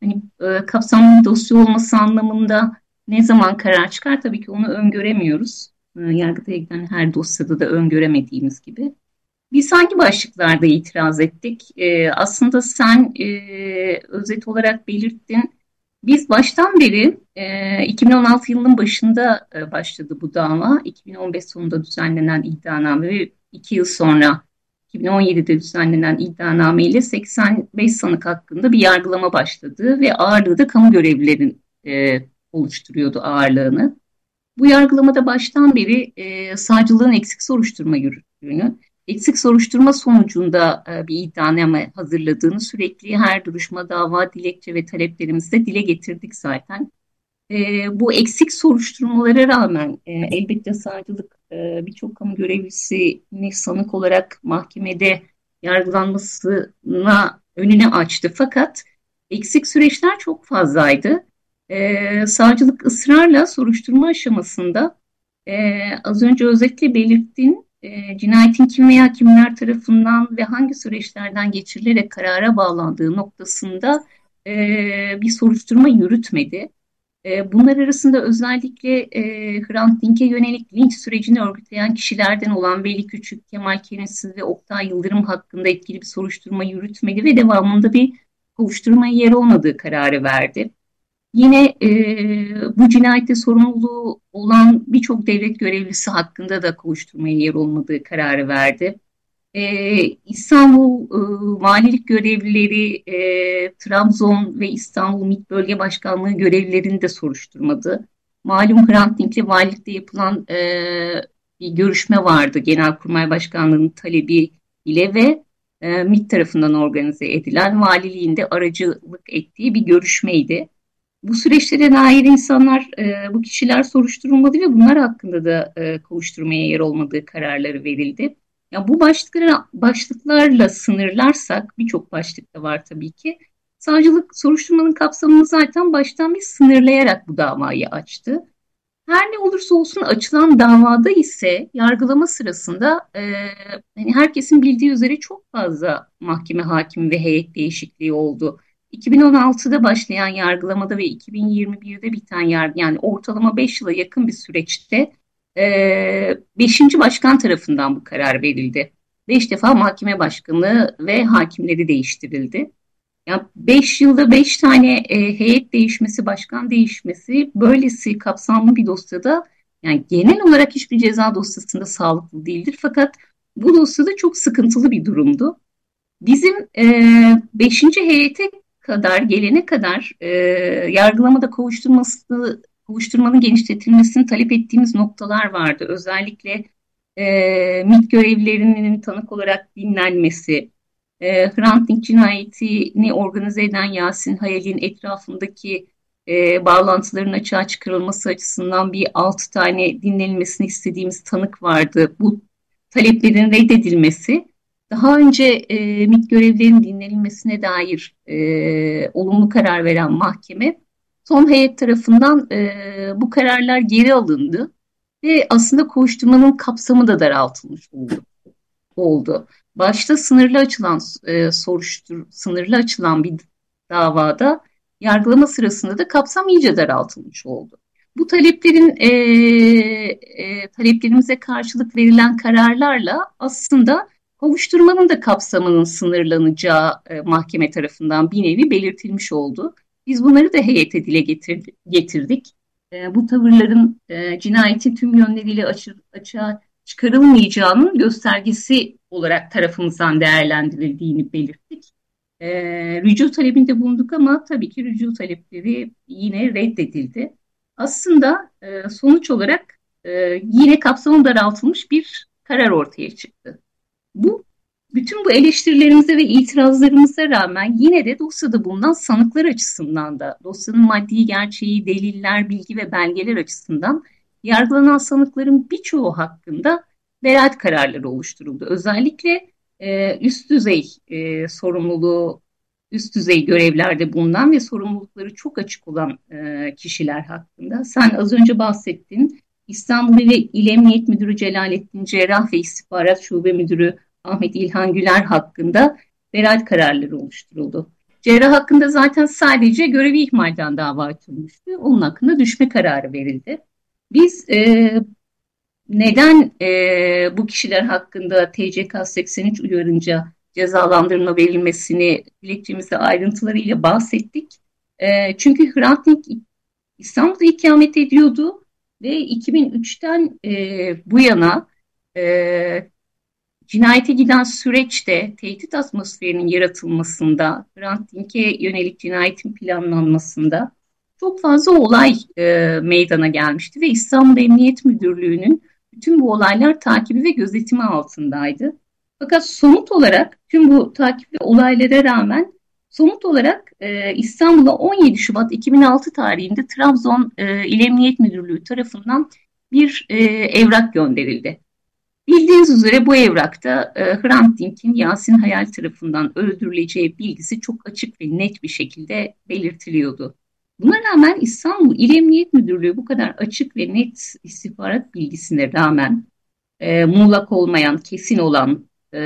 Hani e, kapsamlı bir dosya olması anlamında ne zaman karar çıkar tabii ki onu öngöremiyoruz. E, Yargıtay'a giden her dosyada da öngöremediğimiz gibi. Biz hangi başlıklarda itiraz ettik? E, aslında sen e, özet olarak belirttin. Biz baştan beri e, 2016 yılının başında e, başladı bu dava. 2015 sonunda düzenlenen iddianame ve iki yıl sonra 2017'de düzenlenen iddianame ile 85 sanık hakkında bir yargılama başladı ve ağırlığı da kamu görevlilerin e, oluşturuyordu ağırlığını. Bu yargılamada baştan beri e, savcılığın eksik soruşturma yürüttüğünü, eksik soruşturma sonucunda e, bir iddianame hazırladığını sürekli her duruşma, dava, dilekçe ve taleplerimizde dile getirdik zaten. E, bu eksik soruşturmalara rağmen e, elbette savcılık birçok kamu görevlisini sanık olarak mahkemede yargılanmasına önüne açtı. Fakat eksik süreçler çok fazlaydı. E, savcılık ısrarla soruşturma aşamasında az önce özetle belirttiğin e, cinayetin kim veya kimler tarafından ve hangi süreçlerden geçirilerek karara bağlandığı noktasında e, bir soruşturma yürütmedi. E, bunlar arasında özellikle e, Hrant Dink'e yönelik linç sürecini örgütleyen kişilerden olan Veli Küçük, Kemal Kerensiz ve Oktay Yıldırım hakkında etkili bir soruşturma yürütmedi ve devamında bir kovuşturmaya yer olmadığı kararı verdi. Yine e, bu cinayette sorumluluğu olan birçok devlet görevlisi hakkında da kovuşturmaya yer olmadığı kararı verdi. E, İstanbul e, valilik görevlileri, e, Trabzon ve İstanbul MİT Bölge Başkanlığı görevlilerini de soruşturmadı. Malum Hrant Dink'le valilikte yapılan e, bir görüşme vardı Genelkurmay Başkanlığı'nın talebi ile ve e, MİT tarafından organize edilen valiliğinde aracılık ettiği bir görüşmeydi. Bu süreçlere dair insanlar, e, bu kişiler soruşturulmadı ve bunlar hakkında da e, kovuşturmaya yer olmadığı kararları verildi. Ya bu başlıklara, başlıklarla sınırlarsak, birçok başlıkta var tabii ki, savcılık soruşturmanın kapsamını zaten baştan bir sınırlayarak bu davayı açtı. Her ne olursa olsun açılan davada ise yargılama sırasında e, hani herkesin bildiği üzere çok fazla mahkeme hakimi ve heyet değişikliği oldu. 2016'da başlayan yargılamada ve 2021'de biten yargı yani ortalama 5 yıla yakın bir süreçte e, beşinci başkan tarafından bu karar verildi. Beş defa mahkeme başkanı ve hakimleri değiştirildi. Yani beş yılda beş tane e, heyet değişmesi, başkan değişmesi böylesi kapsamlı bir dosyada yani genel olarak hiçbir ceza dosyasında sağlıklı değildir. Fakat bu dosyada çok sıkıntılı bir durumdu. Bizim e, beşinci heyete kadar gelene kadar e, yargılamada kovuşturması kovuşturmanın genişletilmesini talep ettiğimiz noktalar vardı. Özellikle e, MİT görevlilerinin tanık olarak dinlenmesi, e, Hrant Dink cinayetini organize eden Yasin Hayal'in etrafındaki e, bağlantıların açığa çıkarılması açısından bir altı tane dinlenilmesini istediğimiz tanık vardı. Bu taleplerin reddedilmesi daha önce e, MİT görevlerinin dinlenilmesine dair e, olumlu karar veren mahkeme son heyet tarafından e, bu kararlar geri alındı ve aslında koşturmanın kapsamı da daraltılmış oldu. oldu. Başta sınırlı açılan e, soruştur sınırlı açılan bir davada yargılama sırasında da kapsam iyice daraltılmış oldu. Bu taleplerin e, e, taleplerimize karşılık verilen kararlarla aslında kovuşturmanın da kapsamının sınırlanacağı e, mahkeme tarafından bir nevi belirtilmiş oldu. Biz bunları da heyete dile getirdik. E, bu tavırların e, cinayeti tüm yönleriyle açı, açığa çıkarılmayacağının göstergesi olarak tarafımızdan değerlendirildiğini belirttik. E, rücu talebinde bulunduk ama tabii ki rücu talepleri yine reddedildi. Aslında e, sonuç olarak e, yine kapsamı daraltılmış bir karar ortaya çıktı. Bu bütün bu eleştirilerimize ve itirazlarımıza rağmen yine de dosyada bulunan sanıklar açısından da dosyanın maddi gerçeği, deliller, bilgi ve belgeler açısından yargılanan sanıkların birçoğu hakkında beraat kararları oluşturuldu. Özellikle e, üst düzey e, sorumluluğu, üst düzey görevlerde bulunan ve sorumlulukları çok açık olan e, kişiler hakkında. Sen az önce bahsettin. İstanbul İl Emniyet Müdürü Celalettin Cerrah ve İstihbarat Şube Müdürü Ahmet İlhan Güler hakkında beraat kararları oluşturuldu. Cerrah hakkında zaten sadece görevi ihmalden dava açılmıştı. Onun hakkında düşme kararı verildi. Biz e, neden e, bu kişiler hakkında TCK 83 uyarınca cezalandırma verilmesini dilekçemizde ayrıntılarıyla bahsettik. E, çünkü Hrant Dink İstanbul'da ikamet ediyordu ve 2003'ten e, bu yana e, cinayete giden süreçte tehdit atmosferinin yaratılmasında, Hrant Dink'e yönelik cinayetin planlanmasında çok fazla olay e, meydana gelmişti ve İstanbul Emniyet Müdürlüğü'nün bütün bu olaylar takibi ve gözetimi altındaydı. Fakat somut olarak tüm bu takip ve olaylara rağmen somut olarak e, İstanbul'a 17 Şubat 2006 tarihinde Trabzon e, İl Emniyet Müdürlüğü tarafından bir e, evrak gönderildi. Bildiğiniz üzere bu evrakta e, Hrant Dink'in Yasin Hayal tarafından öldürüleceği bilgisi çok açık ve net bir şekilde belirtiliyordu. Buna rağmen İstanbul İl Emniyet Müdürlüğü bu kadar açık ve net istihbarat bilgisine rağmen e, muğlak olmayan, kesin olan, e,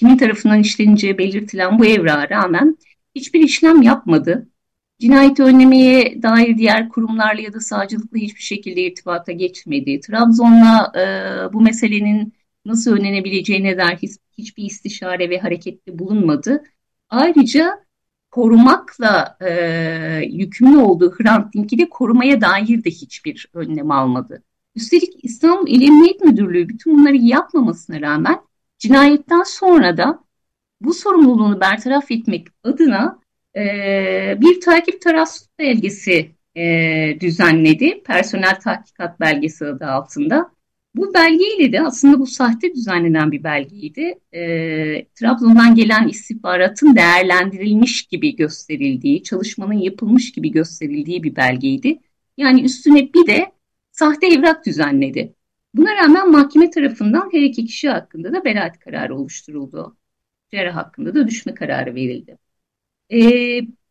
kimin tarafından işleneceği belirtilen bu evrağa rağmen hiçbir işlem yapmadı. Cinayeti önlemeye dair diğer kurumlarla ya da savcılıkla hiçbir şekilde irtibata geçmedi. Trabzon'la e, bu meselenin nasıl önlenebileceğine dair hiç, hiçbir istişare ve harekette bulunmadı. Ayrıca korumakla e, yükümlü olduğu Hrant Dink'i de korumaya dair de hiçbir önlem almadı. Üstelik İstanbul İl Emniyet Müdürlüğü bütün bunları yapmamasına rağmen cinayetten sonra da bu sorumluluğunu bertaraf etmek adına e, bir takip taras belgesi e, düzenledi. Personel tahkikat belgesi adı altında. Bu belgeyle de aslında bu sahte düzenlenen bir belgeydi. E, Trabzon'dan gelen istihbaratın değerlendirilmiş gibi gösterildiği, çalışmanın yapılmış gibi gösterildiği bir belgeydi. Yani üstüne bir de sahte evrak düzenledi. Buna rağmen mahkeme tarafından her iki kişi hakkında da beraat kararı oluşturuldu. Cerrah hakkında da düşme kararı verildi. E,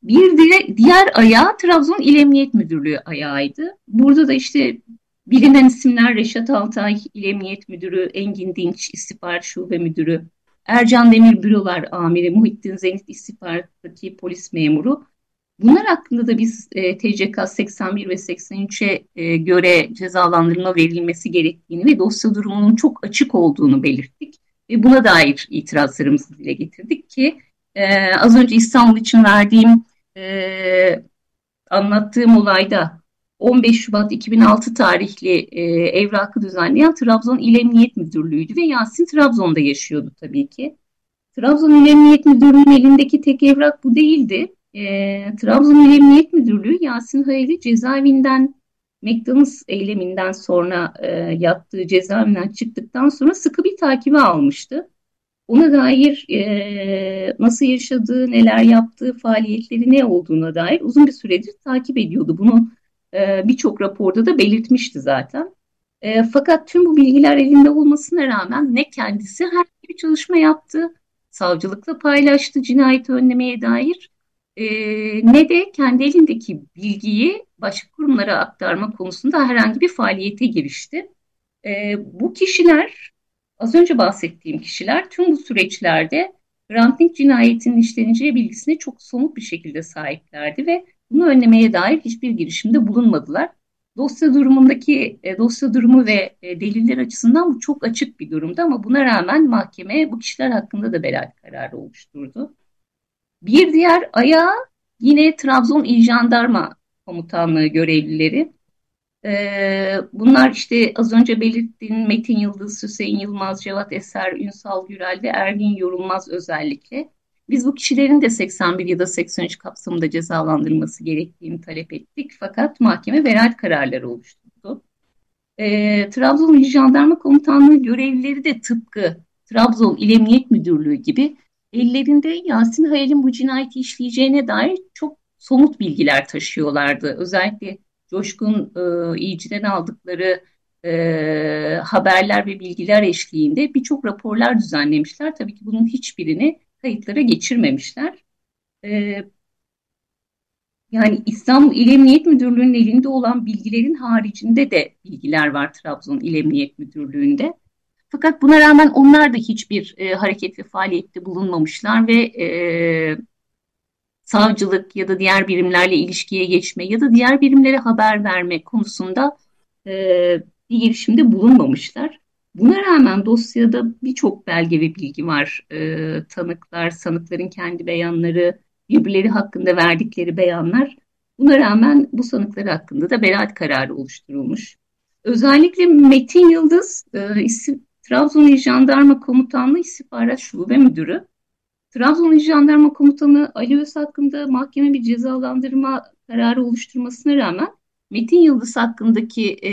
bir diğer, diğer ayağı Trabzon İl Emniyet Müdürlüğü ayağıydı. Burada da işte Bilinen isimler Reşat Altay İl Emniyet Müdürü, Engin Dinç İstihbarat Şube Müdürü, Ercan Demir Bürolar Amiri, Muhittin Zenit İstihbarat'taki polis memuru. Bunlar hakkında da biz e, TCK 81 ve 83'e e, göre cezalandırma verilmesi gerektiğini ve dosya durumunun çok açık olduğunu belirttik. Ve buna dair itirazlarımızı dile getirdik ki e, az önce İstanbul için verdiğim e, anlattığım olayda 15 Şubat 2006 tarihli e, evrakı düzenleyen Trabzon İl Emniyet Müdürlüğü'ydü ve Yasin Trabzon'da yaşıyordu tabii ki. Trabzon İl Emniyet Müdürlüğü'nün elindeki tek evrak bu değildi. E, Trabzon Emniyet Müdürlüğü Yasin Hayal'i cezaevinden McDonald's eyleminden sonra e, yaptığı cezaevinden çıktıktan sonra sıkı bir takibi almıştı. Ona dair e, nasıl yaşadığı, neler yaptığı, faaliyetleri ne olduğuna dair uzun bir süredir takip ediyordu. Bunu e, birçok raporda da belirtmişti zaten. E, fakat tüm bu bilgiler elinde olmasına rağmen ne kendisi her bir çalışma yaptı, savcılıkla paylaştı cinayeti önlemeye dair e, ne de kendi elindeki bilgiyi başka kurumlara aktarma konusunda herhangi bir faaliyete girişti. E, bu kişiler, az önce bahsettiğim kişiler tüm bu süreçlerde Hrant cinayetinin işleneceği bilgisine çok somut bir şekilde sahiplerdi ve bunu önlemeye dair hiçbir girişimde bulunmadılar. Dosya durumundaki e, dosya durumu ve e, deliller açısından bu çok açık bir durumda ama buna rağmen mahkeme bu kişiler hakkında da beraat kararı oluşturdu. Bir diğer ayağı yine Trabzon İl Jandarma Komutanlığı görevlileri. Ee, bunlar işte az önce belirttiğim Metin Yıldız, Hüseyin Yılmaz, Cevat Eser, Ünsal Gürel ve Ergin Yorulmaz özellikle. Biz bu kişilerin de 81 ya da 83 kapsamında cezalandırılması gerektiğini talep ettik. Fakat mahkeme beraat kararları oluşturdu. E, Trabzon İl Jandarma Komutanlığı görevlileri de tıpkı Trabzon İl Emniyet Müdürlüğü gibi ellerinde Yasin Hayal'in bu cinayeti işleyeceğine dair çok somut bilgiler taşıyorlardı. Özellikle Coşkun e, İyici'den aldıkları e, haberler ve bilgiler eşliğinde birçok raporlar düzenlemişler. Tabii ki bunun hiçbirini kayıtlara geçirmemişler. Ee, yani İstanbul İl Emniyet Müdürlüğü'nün elinde olan bilgilerin haricinde de bilgiler var Trabzon İl Emniyet Müdürlüğü'nde. Fakat buna rağmen onlar da hiçbir e, hareket faaliyette bulunmamışlar ve e, savcılık ya da diğer birimlerle ilişkiye geçme ya da diğer birimlere haber verme konusunda e, bir girişimde bulunmamışlar. Buna rağmen dosyada birçok belge ve bilgi var. E, tanıklar, sanıkların kendi beyanları, birbirleri hakkında verdikleri beyanlar. Buna rağmen bu sanıklar hakkında da beraat kararı oluşturulmuş. Özellikle Metin Yıldız, e, isim, Trabzon İl Jandarma Komutanlığı İstihbarat Şube Müdürü. Trabzon İl Jandarma Komutanı Ali Öz hakkında mahkeme bir cezalandırma kararı oluşturmasına rağmen Metin Yıldız hakkındaki e,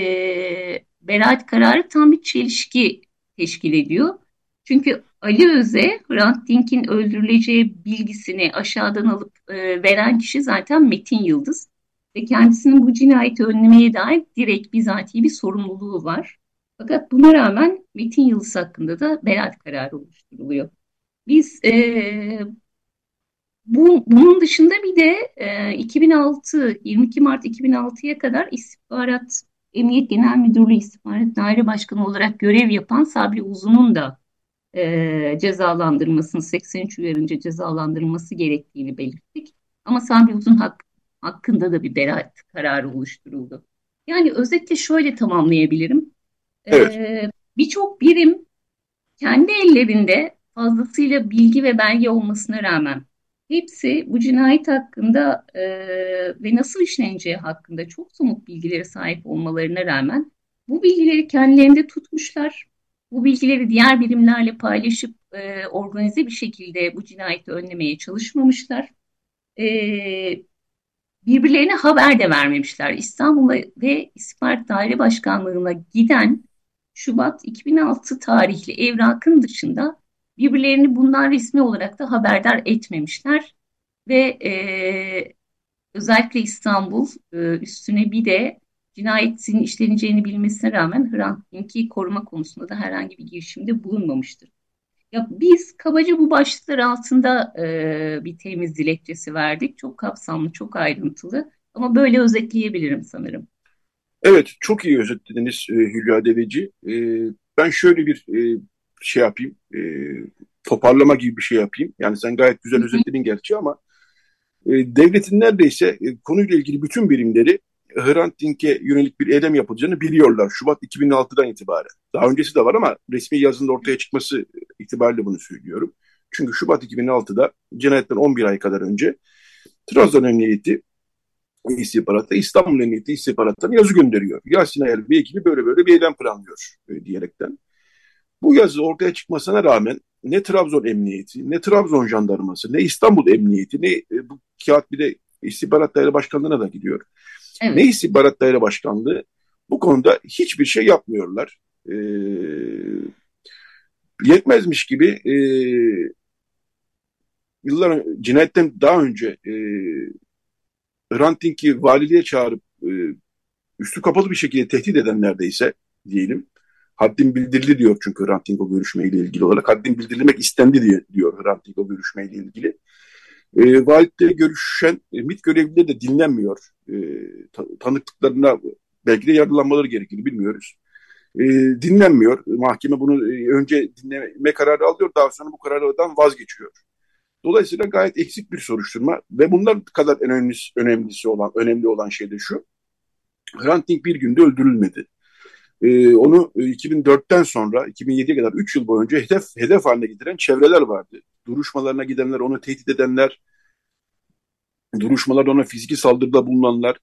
beraat kararı tam bir çelişki teşkil ediyor. Çünkü Ali Öz'e Hrant Dink'in öldürüleceği bilgisini aşağıdan alıp e, veren kişi zaten Metin Yıldız. Ve kendisinin bu cinayeti önlemeye dair direkt bizatihi bir sorumluluğu var. Fakat buna rağmen Metin Yıldız hakkında da beraat kararı oluşturuluyor. Biz e, bu, bunun dışında bir de e, 2006, 22 Mart 2006'ya kadar istihbarat Emniyet Genel Müdürlüğü İstihbarat Daire Başkanı olarak görev yapan Sabri Uzun'un da e, cezalandırılmasını 83 uyarınca cezalandırılması gerektiğini belirttik. Ama Sabri Uzun hak, hakkında da bir beraat kararı oluşturuldu. Yani özetle şöyle tamamlayabilirim. Evet. E, Birçok birim kendi ellerinde fazlasıyla bilgi ve belge olmasına rağmen hepsi bu cinayet hakkında e, ve nasıl işleneceği hakkında çok somut bilgilere sahip olmalarına rağmen bu bilgileri kendilerinde tutmuşlar. Bu bilgileri diğer birimlerle paylaşıp e, organize bir şekilde bu cinayeti önlemeye çalışmamışlar. E, birbirlerine haber de vermemişler. İstanbul'a ve İstihbarat Daire Başkanlığı'na giden Şubat 2006 tarihli evrakın dışında birbirlerini bundan resmi olarak da haberdar etmemişler ve e, özellikle İstanbul e, üstüne bir de cinayetin işleneceğini bilmesine rağmen Hrant Dink'i koruma konusunda da herhangi bir girişimde bulunmamıştır. Ya biz kabaca bu başlıklar altında e, bir temiz dilekçesi verdik. Çok kapsamlı, çok ayrıntılı ama böyle özetleyebilirim sanırım. Evet, çok iyi özetlediniz e, Hülya Deveci. E, ben şöyle bir e, şey yapayım, e, toparlama gibi bir şey yapayım. Yani sen gayet güzel özetledin gerçi ama e, devletin neredeyse e, konuyla ilgili bütün birimleri Hrant Dink'e yönelik bir eylem yapılacağını biliyorlar Şubat 2006'dan itibaren. Daha öncesi de var ama resmi yazında ortaya çıkması itibariyle bunu söylüyorum. Çünkü Şubat 2006'da cinayetten 11 ay kadar önce Trabzon Emniyeti istihbaratta İstanbul Emniyeti istihbarattan yazı gönderiyor. Yasin Ayar bir ekibi böyle böyle bir eylem planlıyor e, diyerekten. Bu yazı ortaya çıkmasına rağmen ne Trabzon Emniyeti, ne Trabzon Jandarması, ne İstanbul Emniyeti, ne e, bu kağıt bir de İstihbarat Daire Başkanlığı'na da gidiyor. Evet. Ne İstihbarat Daire Başkanlığı bu konuda hiçbir şey yapmıyorlar. E, yetmezmiş gibi e, yıllar cinayetten daha önce e, Ranting'i valiliğe çağırıp e, üstü kapalı bir şekilde tehdit eden neredeyse diyelim Haddin bildirildi diyor çünkü Hrant Dink o görüşmeyle ilgili olarak. Haddin bildirilmek istendi diye diyor Hrant Dink o görüşmeyle ilgili. E, valide görüşen e, MİT görevlileri de dinlenmiyor. E, tanıklıklarına belki de yargılanmaları gerekir bilmiyoruz. E, dinlenmiyor. Mahkeme bunu e, önce dinleme kararı alıyor daha sonra bu karardan vazgeçiyor. Dolayısıyla gayet eksik bir soruşturma ve bunlar kadar en önemlisi, önemlisi olan önemli olan şey de şu. Hrant Dink bir günde öldürülmedi. Ee, onu 2004'ten e, sonra 2007'ye kadar 3 yıl boyunca hedef hedef haline getiren çevreler vardı. Duruşmalarına gidenler, onu tehdit edenler, duruşmalarda ona fiziki saldırıda bulunanlar.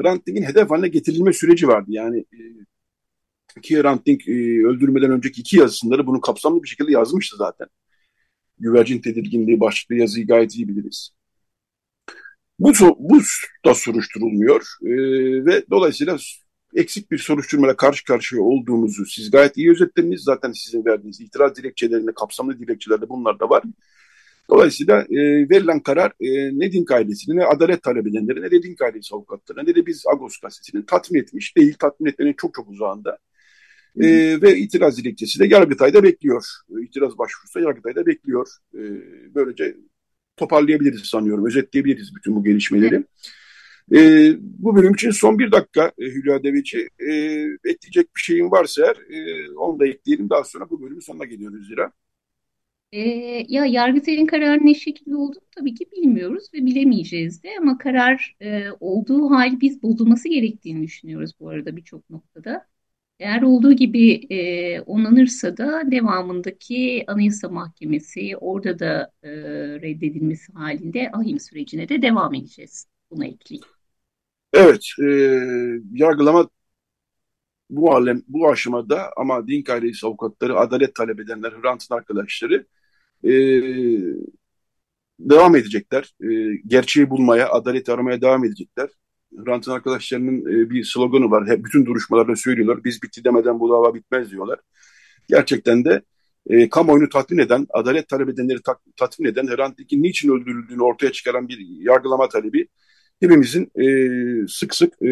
Hrant Dink'in hedef haline getirilme süreci vardı. Yani e, ki Hrant Dink e, öldürmeden önceki iki yazısında bunu kapsamlı bir şekilde yazmıştı zaten. Güvercin tedirginliği başlıklı yazıyı gayet iyi biliriz. Bu, bu da soruşturulmuyor e, ve dolayısıyla eksik bir soruşturmayla karşı karşıya olduğumuzu siz gayet iyi özetlediniz. Zaten sizin verdiğiniz itiraz dilekçelerinde, kapsamlı dilekçelerde bunlar da var. Dolayısıyla e, verilen karar e, ne din ailesini, ne adalet talebelenleri, ne de din ailesi avukatlarına, ne de biz Agos gazetesini tatmin etmiş değil. Tatmin etmenin çok çok uzağında. E, ve itiraz dilekçesi de Yargıtay'da bekliyor. E, itiraz başvurusu Yargıtay'da bekliyor. E, böylece toparlayabiliriz sanıyorum, özetleyebiliriz bütün bu gelişmeleri. E, bu bölüm için son bir dakika e, Hülya Deveci. E, ekleyecek bir şeyin varsa eğer e, onu da ekleyelim. Daha sonra bu bölümün sonuna geliyoruz Zira. E, ya Yargıtay'ın kararı ne şekilde olduğunu tabii ki bilmiyoruz ve bilemeyeceğiz de ama karar e, olduğu hal biz bozulması gerektiğini düşünüyoruz bu arada birçok noktada. Eğer olduğu gibi e, onanırsa da devamındaki Anayasa Mahkemesi orada da e, reddedilmesi halinde ahim sürecine de devam edeceğiz. Buna ekleyeyim. Evet, e, yargılama bu alem, bu aşamada ama din ailesi avukatları, adalet talep edenler, Hrant'ın arkadaşları e, devam edecekler. E, gerçeği bulmaya, adalet aramaya devam edecekler. Hrant'ın arkadaşlarının e, bir sloganı var. Hep bütün duruşmalarda söylüyorlar. Biz bitti demeden bu dava bitmez diyorlar. Gerçekten de e, kamuoyunu tatmin eden, adalet talep edenleri ta tatmin eden, Hrant'ın niçin öldürüldüğünü ortaya çıkaran bir yargılama talebi hepimizin e, sık sık e,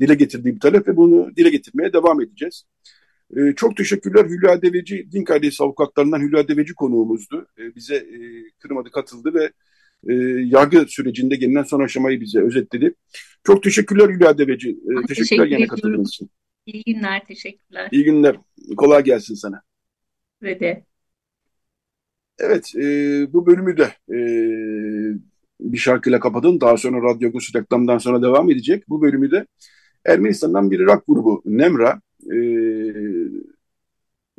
dile getirdiği bir talep ve bunu dile getirmeye devam edeceğiz. E, çok teşekkürler Hülya Deveci, Din Kardeşi avukatlarından Hülya Deveci konuğumuzdu. E, bize e, kırmadı, katıldı ve e, yargı sürecinde gelinen son aşamayı bize özetledi. Çok teşekkürler Hülya Deveci. E, teşekkürler teşekkür yine katıldığınız için. İyi günler, teşekkürler. İyi günler. Kolay gelsin sana. Ve de. Evet, e, bu bölümü de e, bir şarkıyla kapadım. Daha sonra Radyo Agos reklamdan sonra devam edecek. Bu bölümü de Ermenistan'dan bir rock grubu Nemra. E,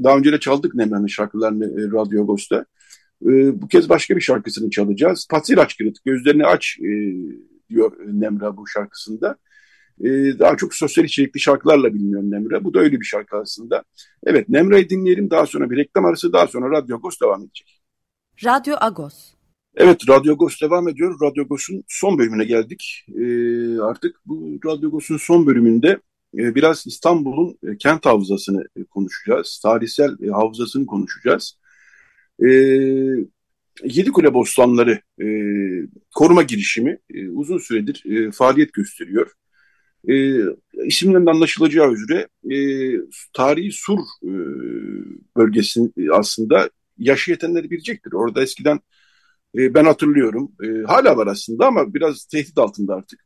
daha önce de çaldık Nemra'nın şarkılarını e, Radyo Agos'ta. E, bu kez başka bir şarkısını çalacağız. Patsir aç kırıt, gözlerini aç e, diyor Nemra bu şarkısında. E, daha çok sosyal içerikli şarkılarla biliniyor Nemra. Bu da öyle bir şarkı aslında. Evet Nemra'yı dinleyelim. Daha sonra bir reklam arası, daha sonra Radyo Agos devam edecek. Radyo Agos. Evet, Radyo Agos devam ediyor. Radyo Agos'un son bölümüne geldik. Ee, artık bu Radyo Agos'un son bölümünde e, biraz İstanbul'un e, kent havzasını e, konuşacağız. Tarihsel havzasını konuşacağız. E, Yedikule Bostanları e, koruma girişimi e, uzun süredir e, faaliyet gösteriyor. E, isimlerinden anlaşılacağı üzere e, tarihi Sur e, bölgesinin e, aslında yaşı yetenleri bilecektir. Orada eskiden e, ben hatırlıyorum. E, hala var aslında ama biraz tehdit altında artık.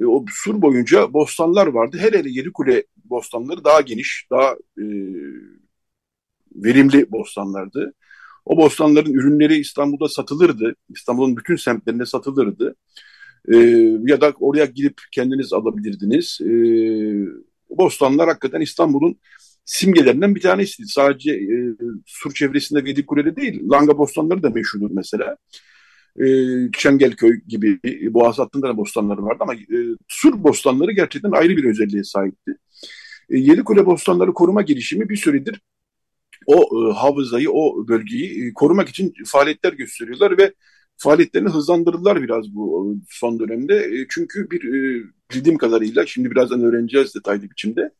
E, o sur boyunca bostanlar vardı. Her hele Yedikule bostanları daha geniş, daha e, verimli bostanlardı. O bostanların ürünleri İstanbul'da satılırdı. İstanbul'un bütün semtlerinde satılırdı. E, ya da oraya gidip kendiniz alabilirdiniz. E, bostanlar hakikaten İstanbul'un simgelerinden bir tanesiydi. Sadece e, Sur çevresinde Vedik Kule'de değil, Langa bostanları da meşhurdur mesela. E, Çengelköy gibi e, Boğaz hattında da bostanları vardı ama e, Sur bostanları gerçekten ayrı bir özelliğe sahipti. E, Yedikule bostanları koruma girişimi bir süredir o e, havzayı, o bölgeyi e, korumak için faaliyetler gösteriyorlar ve faaliyetlerini hızlandırdılar biraz bu son dönemde. E, çünkü bir e, bildiğim kadarıyla, şimdi birazdan öğreneceğiz detaylı biçimde,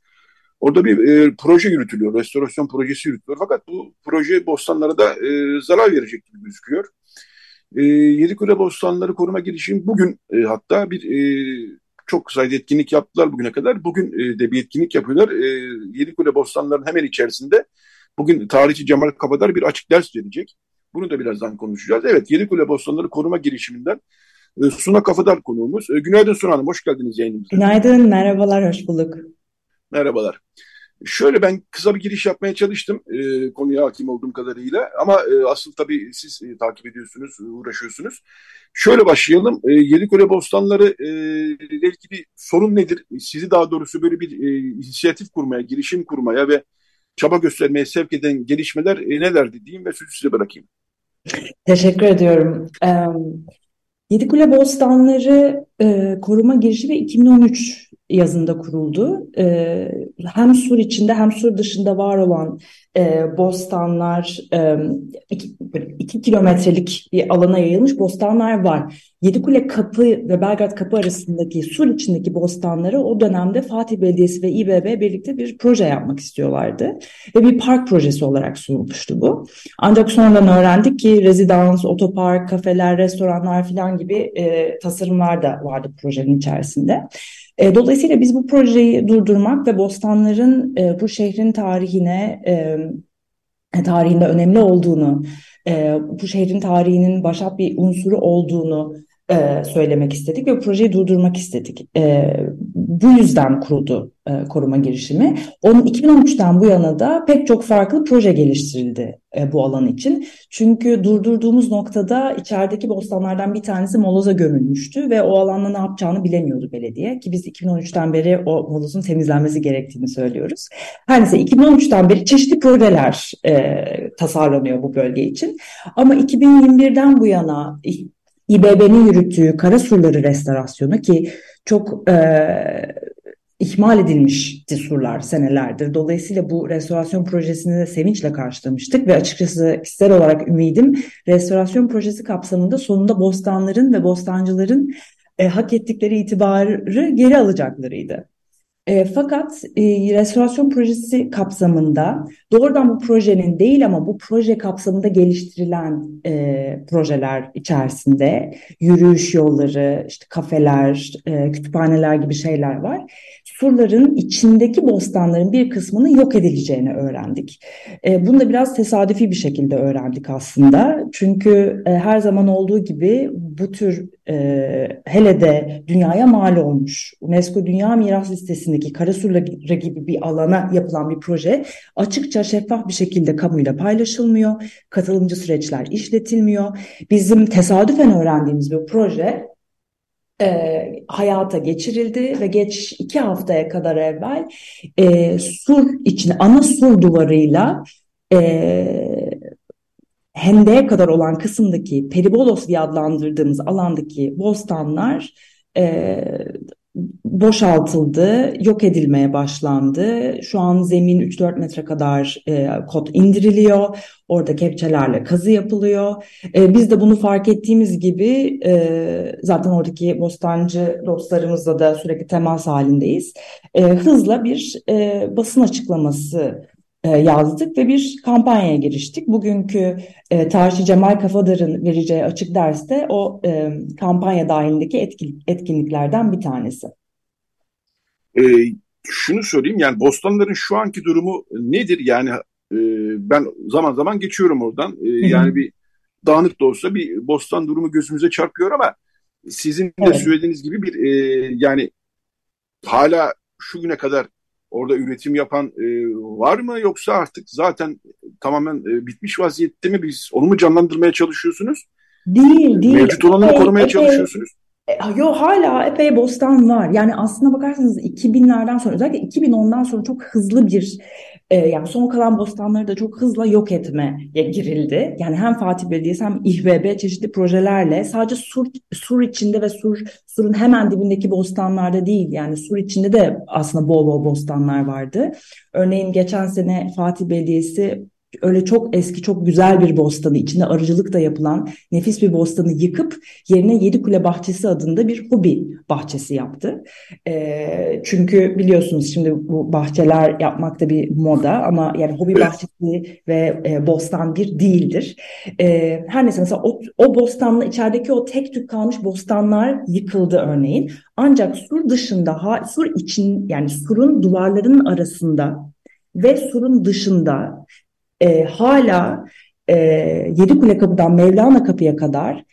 Orada bir e, proje yürütülüyor, restorasyon projesi yürütülüyor. Fakat bu proje bostanlara da e, zarar verecek gibi gözüküyor. E, Yedikule Bostanları Koruma Girişimi bugün e, hatta bir e, çok sayıda etkinlik yaptılar bugüne kadar. Bugün e, de bir etkinlik yapıyorlar. E, Yedikule Bostanları'nın hemen içerisinde bugün tarihçi Cemal Kabadar bir açık ders verecek. Bunu da birazdan konuşacağız. Evet, Yedikule Bostanları Koruma Girişiminden e, Suna Kafadar konuğumuz. E, günaydın Suna Hanım, hoş geldiniz yayınımıza. Günaydın, merhabalar, hoş bulduk. Merhabalar. Şöyle ben kısa bir giriş yapmaya çalıştım e, konuya hakim olduğum kadarıyla ama e, asıl tabii siz e, takip ediyorsunuz, uğraşıyorsunuz. Şöyle başlayalım. E, Yedikule Bostanları e, ile ilgili sorun nedir? Sizi daha doğrusu böyle bir e, inisiyatif kurmaya, girişim kurmaya ve çaba göstermeye sevk eden gelişmeler e, nelerdi diyeyim ve sözü size bırakayım. Teşekkür ediyorum. Yedikule Bostanları e, koruma girişimi 2013 yazında kuruldu. E, hem sur içinde hem sur dışında var olan e, bostanlar, e, iki, kilometrelik bir alana yayılmış bostanlar var. Yedikule Kapı ve Belgrad Kapı arasındaki sur içindeki bostanları o dönemde Fatih Belediyesi ve İBB birlikte bir proje yapmak istiyorlardı. Ve bir park projesi olarak sunulmuştu bu. Ancak sonradan öğrendik ki rezidans, otopark, kafeler, restoranlar falan gibi e, tasarımlar da vardı projenin içerisinde. E, dolayısıyla biz bu projeyi durdurmak ve bostanların e, bu şehrin tarihine e, tarihinde önemli olduğunu, e, bu şehrin tarihinin başat bir unsuru olduğunu e, söylemek istedik ve projeyi durdurmak istedik. E, bu yüzden kuruldu e, koruma girişimi. Onun 2013'ten bu yana da pek çok farklı proje geliştirildi e, bu alan için. Çünkü durdurduğumuz noktada içerideki bostanlardan bir tanesi moloza gömülmüştü ve o alanda ne yapacağını bilemiyordu belediye. Ki biz 2013'ten beri o molozun temizlenmesi gerektiğini söylüyoruz. Her neyse 2013'ten beri çeşitli projeler e, tasarlanıyor bu bölge için. Ama 2021'den bu yana İBB'nin yürüttüğü kara surları restorasyonu ki çok e, ihmal edilmişti surlar senelerdir. Dolayısıyla bu restorasyon projesini de sevinçle karşılamıştık ve açıkçası kişisel olarak ümidim restorasyon projesi kapsamında sonunda bostanların ve bostancıların e, hak ettikleri itibarı geri alacaklarıydı. E, fakat e, restorasyon projesi kapsamında doğrudan bu projenin değil ama bu proje kapsamında geliştirilen e, projeler içerisinde yürüyüş yolları, işte kafeler, e, kütüphaneler gibi şeyler var surların içindeki bostanların bir kısmının yok edileceğini öğrendik. E, bunu da biraz tesadüfi bir şekilde öğrendik aslında. Çünkü e, her zaman olduğu gibi bu tür e, hele de dünyaya mal olmuş UNESCO Dünya Miras Listesi'ndeki Karasurları gibi bir alana yapılan bir proje açıkça şeffaf bir şekilde kamuyla paylaşılmıyor. Katılımcı süreçler işletilmiyor. Bizim tesadüfen öğrendiğimiz bir proje e, hayata geçirildi ve geç iki haftaya kadar evvel e, sur içine ana sur duvarıyla e, Hende'ye kadar olan kısımdaki Peribolos diye adlandırdığımız alandaki bostanlar e, boşaltıldı, yok edilmeye başlandı. Şu an zemin 3-4 metre kadar e, kod indiriliyor. Orada kepçelerle kazı yapılıyor. E, biz de bunu fark ettiğimiz gibi e, zaten oradaki bostancı dostlarımızla da sürekli temas halindeyiz. E, hızla bir e, basın açıklaması yazdık ve bir kampanyaya giriştik. Bugünkü e, tarihçi Cemal Kafadar'ın vereceği açık derste o e, kampanya dahilindeki etkin, etkinliklerden bir tanesi. E, şunu söyleyeyim yani Bostanların şu anki durumu nedir? Yani e, ben zaman zaman geçiyorum oradan. E, yani bir dağınık da olsa bir bostan durumu gözümüze çarpıyor ama sizin de evet. söylediğiniz gibi bir e, yani hala şu güne kadar orada üretim yapan e, var mı yoksa artık zaten tamamen e, bitmiş vaziyette mi biz onu mu canlandırmaya çalışıyorsunuz? Değil, değil. Mevcut olanı epey, korumaya epey, çalışıyorsunuz. E, yok hala epey bostan var. Yani aslına bakarsanız 2000'lerden sonra özellikle 2010'dan sonra çok hızlı bir e, yani son kalan bostanları da çok hızla yok etmeye girildi. Yani hem Fatih Belediyesi hem İHBB çeşitli projelerle sadece sur, sur içinde ve sur surun hemen dibindeki bostanlarda değil yani sur içinde de aslında bol bol bostanlar vardı. Örneğin geçen sene Fatih Belediyesi öyle çok eski çok güzel bir bostanı içinde arıcılık da yapılan nefis bir bostanı yıkıp yerine Yedi Kule Bahçesi adında bir hobi bahçesi yaptı. E, çünkü biliyorsunuz şimdi bu bahçeler yapmak da bir moda ama yani hobi bahçesi ve e, bostan bir değildir. E, her neyse mesela o, o bostanla içerideki o tek tük kalmış bostanlar yıkıldı örneğin. Ancak sur dışında ha, sur için yani surun duvarlarının arasında ve surun dışında e, hala e, Yedikule Kapı'dan Mevlana Kapı'ya kadar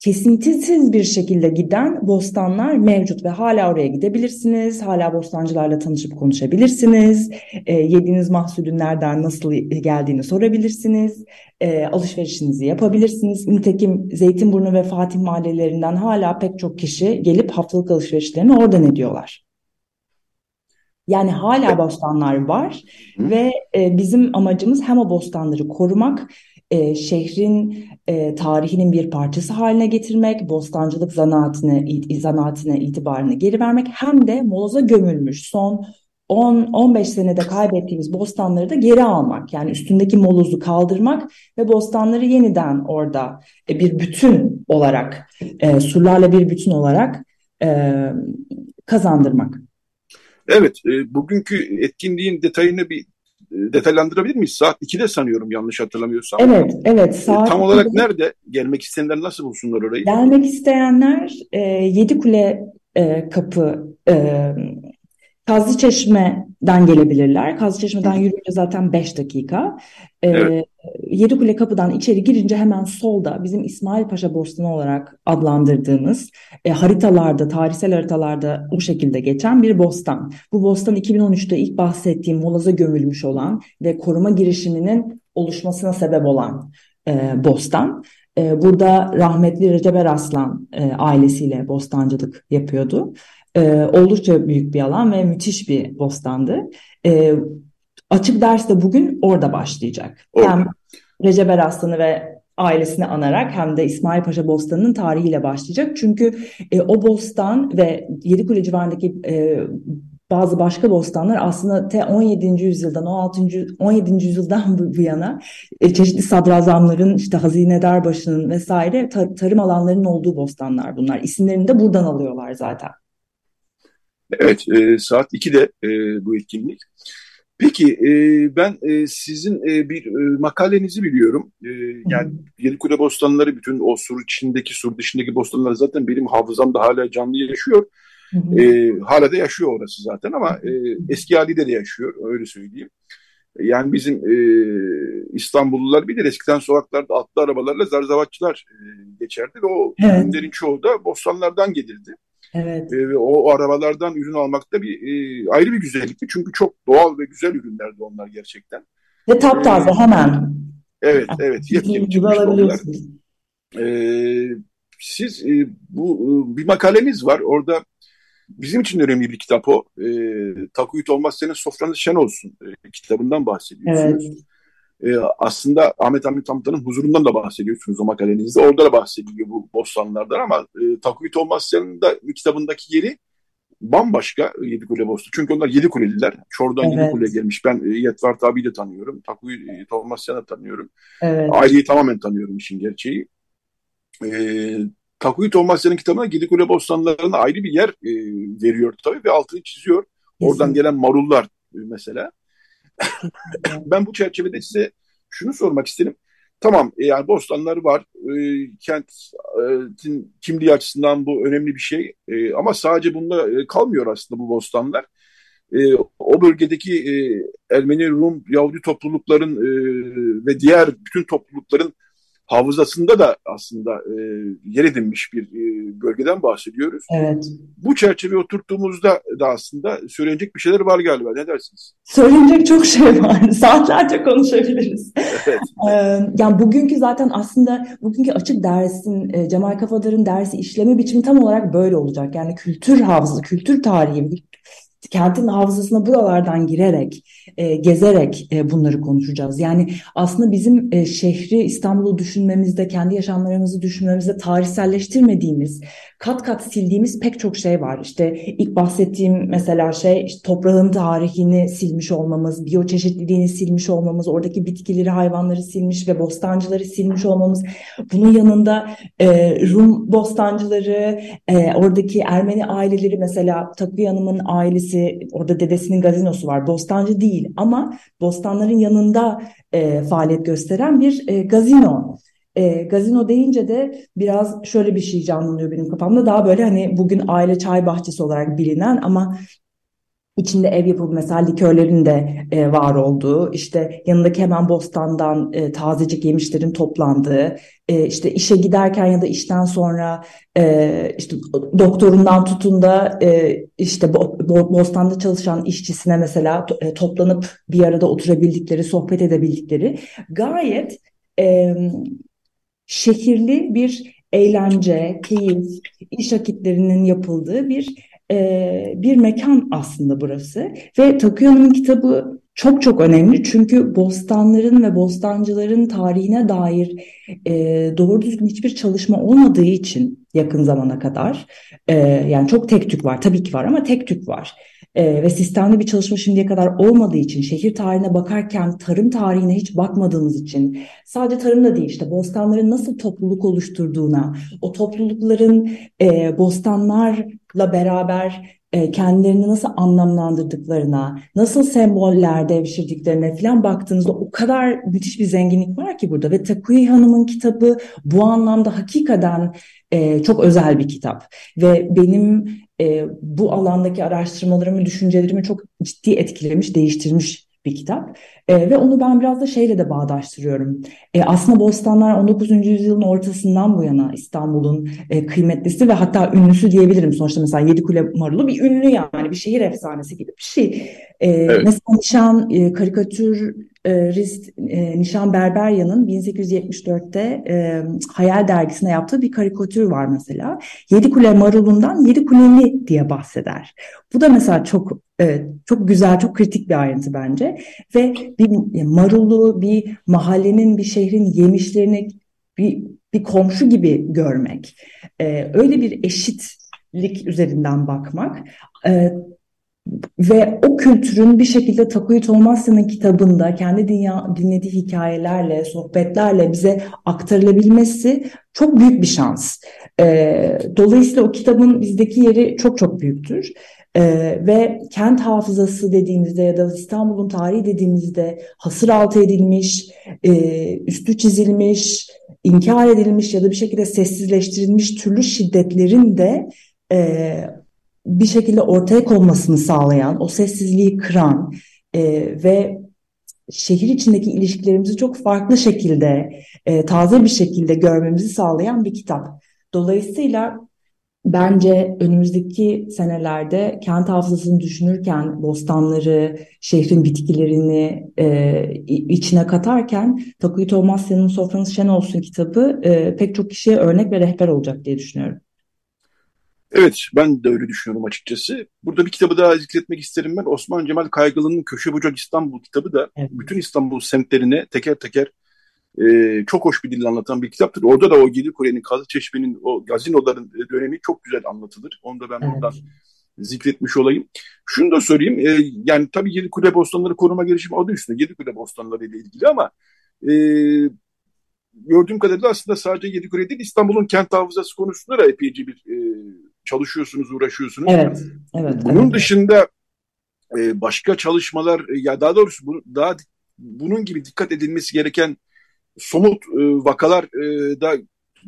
kesintisiz bir şekilde giden bostanlar mevcut ve hala oraya gidebilirsiniz. Hala bostancılarla tanışıp konuşabilirsiniz. E, yediğiniz mahsulün nereden nasıl geldiğini sorabilirsiniz. E, alışverişinizi yapabilirsiniz. Nitekim Zeytinburnu ve Fatih mahallelerinden hala pek çok kişi gelip haftalık alışverişlerini oradan ediyorlar. Yani hala bostanlar var Hı. ve e, bizim amacımız hem o bostanları korumak, e, şehrin e, tarihinin bir parçası haline getirmek, bostancılık zanaatine, zanaatine itibarını geri vermek hem de moloza gömülmüş son 10-15 senede kaybettiğimiz bostanları da geri almak. Yani üstündeki molozu kaldırmak ve bostanları yeniden orada e, bir bütün olarak, e, surlarla bir bütün olarak e, kazandırmak. Evet, e, bugünkü etkinliğin detayını bir e, detaylandırabilir miyiz? Saat 2'de sanıyorum yanlış hatırlamıyorsam. Evet, evet. E, saat Tam olarak 2'de. nerede? Gelmek isteyenler nasıl bulsunlar orayı? Gelmek isteyenler e, Yedikule e, kapı e, Kazlı Çeşme'den gelebilirler. Kazlı Çeşme'den yürüyünce zaten 5 dakika. Ee, evet. Yedikule kapıdan içeri girince hemen solda bizim İsmail Paşa Bostanı olarak adlandırdığımız e, haritalarda, tarihsel haritalarda bu şekilde geçen bir bostan. Bu bostan 2013'te ilk bahsettiğim molaza gömülmüş olan ve koruma girişiminin oluşmasına sebep olan e, bostan. E, burada rahmetli Recep Eraslan e, ailesiyle bostancılık yapıyordu. E, oldukça büyük bir alan ve müthiş bir bostandı. E, açık ders de bugün orada başlayacak. Orada. Hem Recep Eraslan'ı ve ailesini anarak hem de İsmail Paşa Bostanı'nın tarihiyle başlayacak. Çünkü e, o bostan ve Yedikule civarındaki e, bazı başka bostanlar aslında te 17. yüzyıldan 16. 17. yüzyıldan bu, bu yana e, çeşitli sadrazamların işte hazinedarbaşının vesaire tar tarım alanlarının olduğu bostanlar bunlar. İsimlerini de buradan alıyorlar zaten. Evet, e, saat 2'de e, bu etkinlik. Peki, e, ben e, sizin e, bir e, makalenizi biliyorum. E, yani Yenikule bostanları, bütün o sur içindeki, sur dışındaki bostanlar zaten benim hafızamda hala canlı yaşıyor. E, hala da yaşıyor orası zaten ama e, eski haliyle de yaşıyor, öyle söyleyeyim. Yani bizim e, İstanbullular bilir eskiden sokaklarda atlı arabalarla zarzavatçılar e, geçerdi ve o evet. ürünlerin çoğu da bostanlardan gelirdi. Evet. E, ve o arabalardan ürün almak da bir e, ayrı bir güzellikti. Çünkü çok doğal ve güzel ürünlerdi onlar gerçekten. Ve taptaze ee, hemen. Evet, evet. Yepyeni çıkmıştı Ee, siz e, bu e, bir makaleniz var. Orada bizim için önemli bir kitap o. E, Takuyut olmaz senin sofranız şen olsun e, kitabından bahsediyorsunuz. Evet e, aslında Ahmet Hamdi Tanpınar'ın huzurundan da bahsediyorsunuz o makalenizde. Orada da bahsediliyor bu bostanlardan ama e, Takuyut Olmazyan'ın da kitabındaki yeri bambaşka Yedikule Bostu. Çünkü onlar Yedikuleliler. Çor'dan evet. Yedikule gelmiş. Ben e, Yetvart abiyi de tanıyorum. Takuyut Olmazyan'ı tanıyorum. Evet. Aileyi tamamen tanıyorum işin gerçeği. E, Takuyut Olmazyan'ın kitabına Yedikule Bostanları'na ayrı bir yer e, veriyor tabii ve altını çiziyor. Oradan gelen marullar e, mesela ben bu çerçevede size şunu sormak isterim. Tamam e, yani bostanları var. E, kentin kimliği açısından bu önemli bir şey. E, ama sadece e, kalmıyor aslında bu bostanlar. E, o bölgedeki e, Ermeni, Rum, Yahudi toplulukların e, ve diğer bütün toplulukların hafızasında da aslında e, yer edinmiş bir e, bölgeden bahsediyoruz. Evet. Bu çerçeve oturttuğumuzda da aslında söylenecek bir şeyler var galiba. Ne dersiniz? Söylenecek çok şey var. Saatlerce konuşabiliriz. Evet. ee, yani bugünkü zaten aslında bugünkü açık dersin, e, Cemal Kafadar'ın dersi işleme biçimi tam olarak böyle olacak. Yani kültür hafızası, kültür tarihi, kentin hafızasına buralardan girerek, e, gezerek e, bunları konuşacağız. Yani aslında bizim e, şehri İstanbul'u düşünmemizde, kendi yaşamlarımızı düşünmemizde tarihselleştirmediğimiz, kat kat sildiğimiz pek çok şey var. İşte ilk bahsettiğim mesela şey işte toprağın tarihini silmiş olmamız, biyoçeşitliliğini silmiş olmamız, oradaki bitkileri, hayvanları silmiş ve bostancıları silmiş olmamız. Bunun yanında e, Rum bostancıları, e, oradaki Ermeni aileleri mesela Takviye Hanım'ın ailesi, orada dedesinin gazinosu var. Bostancı değil ama bostanların yanında e, faaliyet gösteren bir e, gazino. E, gazino deyince de biraz şöyle bir şey canlanıyor benim kafamda. Daha böyle hani bugün aile çay bahçesi olarak bilinen ama içinde ev yapımı mesela likörlerin de e, var olduğu, işte yanındaki hemen bostandan e, tazecik yemişlerin toplandığı, e, işte işe giderken ya da işten sonra e, işte doktorundan tutun da e, işte bo, bo, bostanda çalışan işçisine mesela to, e, toplanıp bir arada oturabildikleri, sohbet edebildikleri gayet e, şehirli bir eğlence, keyif, iş vakitlerinin yapıldığı bir e, bir mekan aslında burası. Ve Takuya'nın kitabı çok çok önemli çünkü bostanların ve bostancıların tarihine dair e, doğru düzgün hiçbir çalışma olmadığı için yakın zamana kadar e, yani çok tek tük var tabii ki var ama tek tük var e, ve sistemli bir çalışma şimdiye kadar olmadığı için, şehir tarihine bakarken tarım tarihine hiç bakmadığımız için, sadece tarımda değil işte bostanların nasıl topluluk oluşturduğuna, o toplulukların e, bostanlarla beraber e, kendilerini nasıl anlamlandırdıklarına, nasıl semboller devşirdiklerine falan baktığınızda o kadar müthiş bir zenginlik var ki burada. Ve Takuyi Hanım'ın kitabı bu anlamda hakikaten e, çok özel bir kitap. Ve benim e, bu alandaki araştırmalarımı, düşüncelerimi çok ciddi etkilemiş, değiştirmiş bir kitap. E, ve onu ben biraz da şeyle de bağdaştırıyorum. E, aslında Bostanlar 19. yüzyılın ortasından bu yana İstanbul'un e, kıymetlisi ve hatta ünlüsü diyebilirim. Sonuçta mesela Yedikule Marulu bir ünlü yani bir şehir efsanesi gibi bir şey. E, evet. Mesela Nişan e, karikatürist e, Nişan Berberya'nın 1874'te e, Hayal dergisine yaptığı bir karikatür var mesela. Yedikule Marulu'ndan Yedikuleli diye bahseder. Bu da mesela çok Evet, çok güzel, çok kritik bir ayrıntı bence. Ve bir marulu, bir mahallenin, bir şehrin yemişlerini bir, bir komşu gibi görmek, e, öyle bir eşitlik üzerinden bakmak e, ve o kültürün bir şekilde Takuya Olmazsa'nın kitabında kendi dünya, dinlediği hikayelerle, sohbetlerle bize aktarılabilmesi çok büyük bir şans. E, dolayısıyla o kitabın bizdeki yeri çok çok büyüktür. Ee, ve kent hafızası dediğimizde ya da İstanbul'un tarihi dediğimizde hasır altı edilmiş, e, üstü çizilmiş, inkar edilmiş ya da bir şekilde sessizleştirilmiş türlü şiddetlerin de e, bir şekilde ortaya konmasını sağlayan, o sessizliği kıran e, ve şehir içindeki ilişkilerimizi çok farklı şekilde, e, taze bir şekilde görmemizi sağlayan bir kitap. Dolayısıyla Bence önümüzdeki senelerde kent hafızasını düşünürken bostanları, şehrin bitkilerini e, içine katarken Takuya Tomasya'nın Sofranız Şen Olsun kitabı e, pek çok kişiye örnek ve rehber olacak diye düşünüyorum. Evet, ben de öyle düşünüyorum açıkçası. Burada bir kitabı daha zikretmek isterim ben. Osman Cemal Kaygılı'nın Köşe Bucak İstanbul kitabı da evet. bütün İstanbul semtlerine teker teker e, çok hoş bir dille anlatan bir kitaptır. Orada da o Gelir Kule'nin, Kazı Çeşme'nin, o gazinoların dönemi çok güzel anlatılır. Onu da ben evet. buradan zikretmiş olayım. Şunu da söyleyeyim, e, yani tabii Yedi Kule Bostanları koruma girişimi adı üstünde Yedi Kule Bostanları ile ilgili ama e, gördüğüm kadarıyla aslında sadece Yedi Kule değil İstanbul'un kent hafızası konusunda da epeyce bir e, çalışıyorsunuz, uğraşıyorsunuz. Evet, evet. Bunun evet. dışında e, başka çalışmalar, ya daha doğrusu bu, daha bunun gibi dikkat edilmesi gereken somut e, vakalar e, da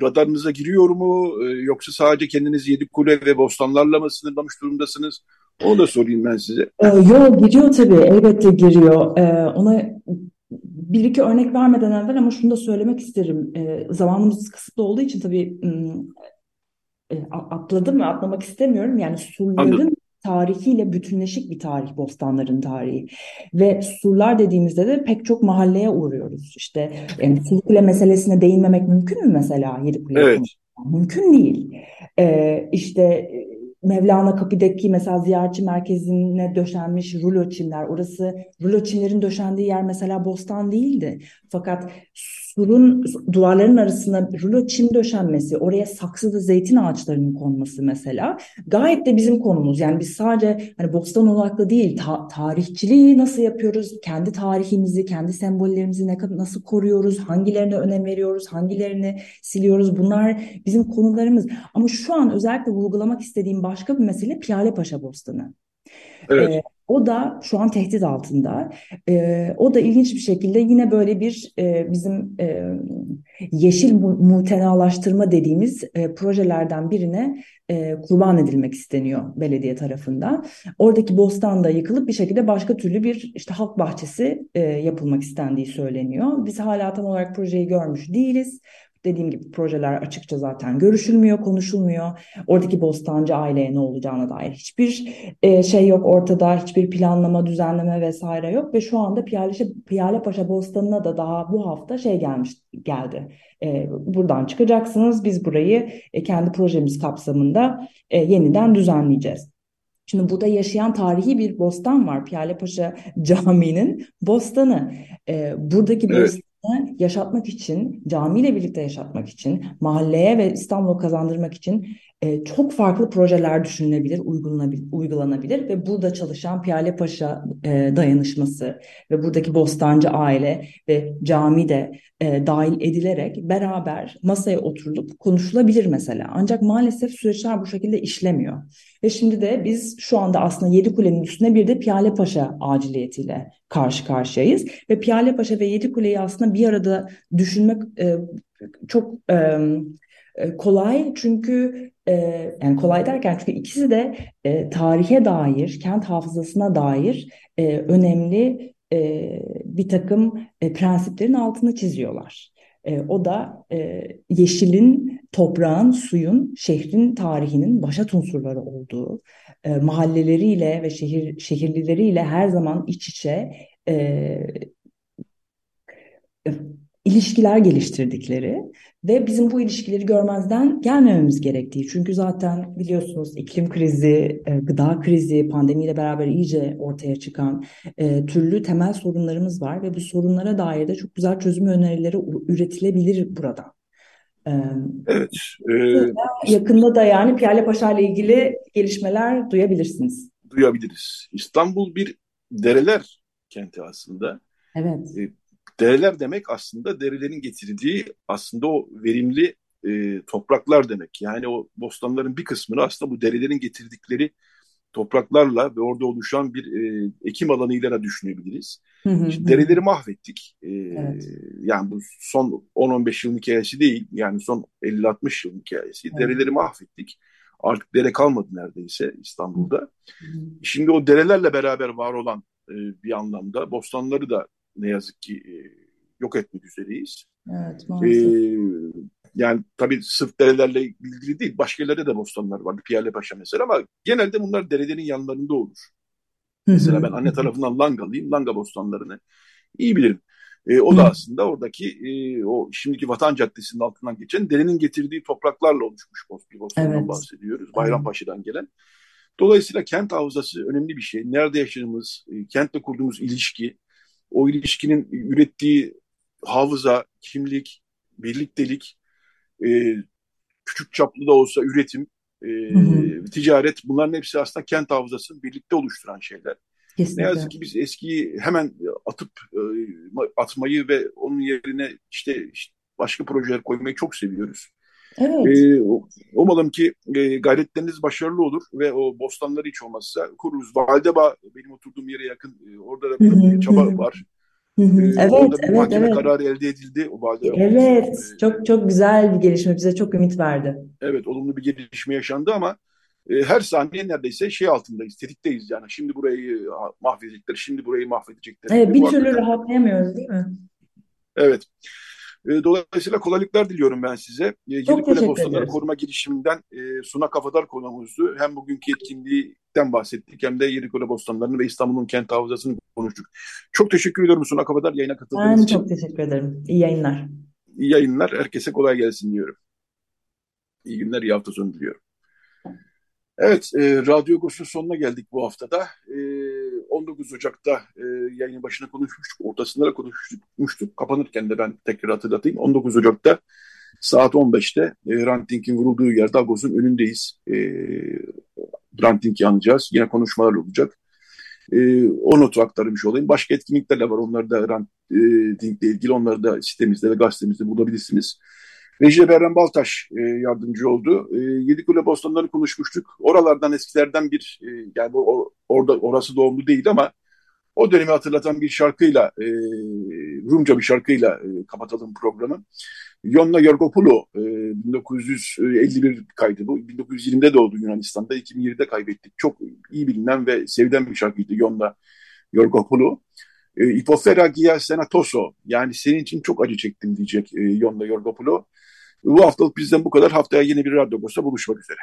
radarınıza giriyor mu? E, yoksa sadece kendiniz Yedik Kule ve Bostanlarla mı sınırlamış durumdasınız? Onu da sorayım ben size. E, yok giriyor tabii elbette giriyor. E, ona bir iki örnek vermeden evvel ama şunu da söylemek isterim. E, zamanımız kısıtlı olduğu için tabii e, atladım ve atlamak istemiyorum. Yani surların Anladım tarihiyle bütünleşik bir tarih bostanların tarihi. Ve surlar dediğimizde de pek çok mahalleye uğruyoruz. İşte yani Surkule meselesine değinmemek mümkün mü mesela Yedikule? Evet. Mümkün değil. Ee, işte Mevlana Kapı'daki mesela ziyaretçi merkezine döşenmiş rulo çimler. Orası rulo çimlerin döşendiği yer mesela bostan değildi. Fakat surun duvarların arasına rulo çim döşenmesi, oraya saksıda zeytin ağaçlarının konması mesela gayet de bizim konumuz. Yani biz sadece hani bostan odaklı değil, ta tarihçiliği nasıl yapıyoruz, kendi tarihimizi, kendi sembollerimizi ne nasıl koruyoruz, hangilerine önem veriyoruz, hangilerini siliyoruz. Bunlar bizim konularımız. Ama şu an özellikle vurgulamak istediğim başka bir mesele Piyale Paşa Bostanı. Evet. Ee, o da şu an tehdit altında. E, o da ilginç bir şekilde yine böyle bir e, bizim e, yeşil mutenalaştırma dediğimiz e, projelerden birine e, kurban edilmek isteniyor belediye tarafından. Oradaki bostan da yıkılıp bir şekilde başka türlü bir işte halk bahçesi e, yapılmak istendiği söyleniyor. Biz hala tam olarak projeyi görmüş değiliz. Dediğim gibi projeler açıkça zaten görüşülmüyor, konuşulmuyor. Oradaki Bostancı aileye ne olacağına dair hiçbir e, şey yok ortada, hiçbir planlama, düzenleme vesaire yok ve şu anda Piyale, Paşa Bostanı'na da daha bu hafta şey gelmiş geldi. E, buradan çıkacaksınız, biz burayı e, kendi projemiz kapsamında e, yeniden düzenleyeceğiz. Şimdi burada yaşayan tarihi bir bostan var. Piyale Paşa Camii'nin bostanı. E, buradaki evet. Yaşatmak için, camiyle birlikte yaşatmak için, mahalleye ve İstanbul'u kazandırmak için e, çok farklı projeler düşünülebilir, uygulanabilir ve burada çalışan Piyale Paşa e, dayanışması ve buradaki Bostancı aile ve cami de e, dahil edilerek beraber masaya oturulup konuşulabilir mesela. Ancak maalesef süreçler bu şekilde işlemiyor. Ve şimdi de biz şu anda aslında Yedikule'nin üstüne bir de Piyale Paşa aciliyetiyle karşı karşıyayız. Ve Piyale Paşa ve Yedikule'yi aslında bir arada düşünmek e, çok... E, E, kolay çünkü e, yani kolay derken çünkü ikisi de e, tarihe dair, kent hafızasına dair e, önemli e, bir takım e, prensiplerin altını çiziyorlar. E, o da e, yeşilin, toprağın, suyun, şehrin tarihinin başat unsurları olduğu, e, mahalleleriyle ve şehir şehirlileriyle her zaman iç içe e, e ilişkiler geliştirdikleri ve bizim bu ilişkileri görmezden gelmememiz gerektiği. Çünkü zaten biliyorsunuz iklim krizi, e, gıda krizi, pandemiyle beraber iyice ortaya çıkan e, türlü temel sorunlarımız var ve bu sorunlara dair de çok güzel çözüm önerileri üretilebilir burada. E, evet. E, yakında da yani Piyale Paşa ile ilgili gelişmeler duyabilirsiniz. Duyabiliriz. İstanbul bir dereler kenti aslında. Evet. E, Dereler demek aslında derelerin getirdiği aslında o verimli e, topraklar demek. Yani o bostanların bir kısmını aslında bu derelerin getirdikleri topraklarla ve orada oluşan bir e, ekim alanıyla düşünebiliriz. Hı hı, dereleri mahvettik. E, evet. Yani bu son 10-15 yılın hikayesi değil. Yani son 50-60 yılın hikayesi. Evet. Dereleri mahvettik. Artık dere kalmadı neredeyse İstanbul'da. Hı hı. Şimdi o derelerle beraber var olan e, bir anlamda bostanları da ne yazık ki e, yok etmek üzereyiz. Evet, maalesef. Ee, yani tabii sırf derelerle ilgili değil, başka yerlerde de bostanlar var. Piyale Paşa mesela ama genelde bunlar derelerin yanlarında olur. mesela ben anne tarafından Langalıyım, Langa bostanlarını iyi bilirim. E, o da aslında oradaki e, o şimdiki Vatan Caddesi'nin altından geçen derenin getirdiği topraklarla oluşmuş bir bostandan evet. bahsediyoruz. Bayrampaşa'dan gelen. Dolayısıyla kent havzası önemli bir şey. Nerede yaşadığımız, e, kentle kurduğumuz ilişki, o ilişkinin ürettiği hafıza, kimlik, birliktelik, e, küçük çaplı da olsa üretim, e, hı hı. ticaret bunların hepsi aslında kent hafızasını birlikte oluşturan şeyler. Kesinlikle. Ne yazık ki biz eskiyi hemen atıp e, atmayı ve onun yerine işte, işte başka projeler koymayı çok seviyoruz. Evet. E, umalım ki e, gayretleriniz başarılı olur ve o bostanları hiç olmazsa kururuz. Valdeba benim oturduğum yere yakın. E, orada da bir çaba var. Hı hı. Ee, evet, orada bir evet, mahkeme evet. kararı elde edildi. O Valdeba evet, olması. çok çok güzel bir gelişme. Bize çok ümit verdi. Evet, olumlu bir gelişme yaşandı ama e, her saniye neredeyse şey altındayız, tetikteyiz yani. Şimdi burayı mahvedecekler, şimdi burayı mahvedecekler. Evet, bir türlü rahatlayamıyoruz değil mi? Evet. E, dolayısıyla kolaylıklar diliyorum ben size. E, Yedikule Bostanları Koruma Girişiminden e, Suna Kafadar konuğumuzdu. Hem bugünkü etkinliğinden bahsettik hem de Yedikule Bostanları'nı ve İstanbul'un kent havzasını konuştuk. Çok teşekkür ediyorum Suna Kafadar yayına katıldığınız ben için. Ben çok teşekkür ederim. İyi yayınlar. İyi yayınlar. Herkese kolay gelsin diyorum. İyi günler, iyi hafta sonu diliyorum. Evet, e, Radyo Agos'un sonuna geldik bu haftada. E, 19 Ocak'ta e, yayının başına konuşmuştuk, ortasında da konuşmuştuk. Kapanırken de ben tekrar hatırlatayım. 19 Ocak'ta saat 15'te e, Ranting'in vurulduğu yerde Agos'un önündeyiz. E, Ranting'i anacağız. Yine konuşmalar olacak. E, o notu aktarmış olayım. Başka etkinlikler de var. Onları da Ranting'le ilgili onları da sitemizde ve gazetemizde bulabilirsiniz. Reji Berren Baltaş e, yardımcı oldu. E, Yedikule Bostanları konuşmuştuk. Oralardan eskilerden bir, e, yani bu, orada orası doğumlu değil ama o dönemi hatırlatan bir şarkıyla, e, Rumca bir şarkıyla e, kapatalım programı. Yonna Yorgopoulou, e, 1951 kaydı bu. 1920'de doğdu Yunanistan'da, 2020'de kaybettik. Çok iyi bilinen ve sevilen bir şarkıydı Yonna Yorgopoulou. E, Ipofera Gia Senatoso, yani senin için çok acı çektim diyecek e, Yonna Yorgopoulou. Bu haftalık bizden bu kadar. Haftaya yeni bir Radyo Agos'ta buluşmak üzere.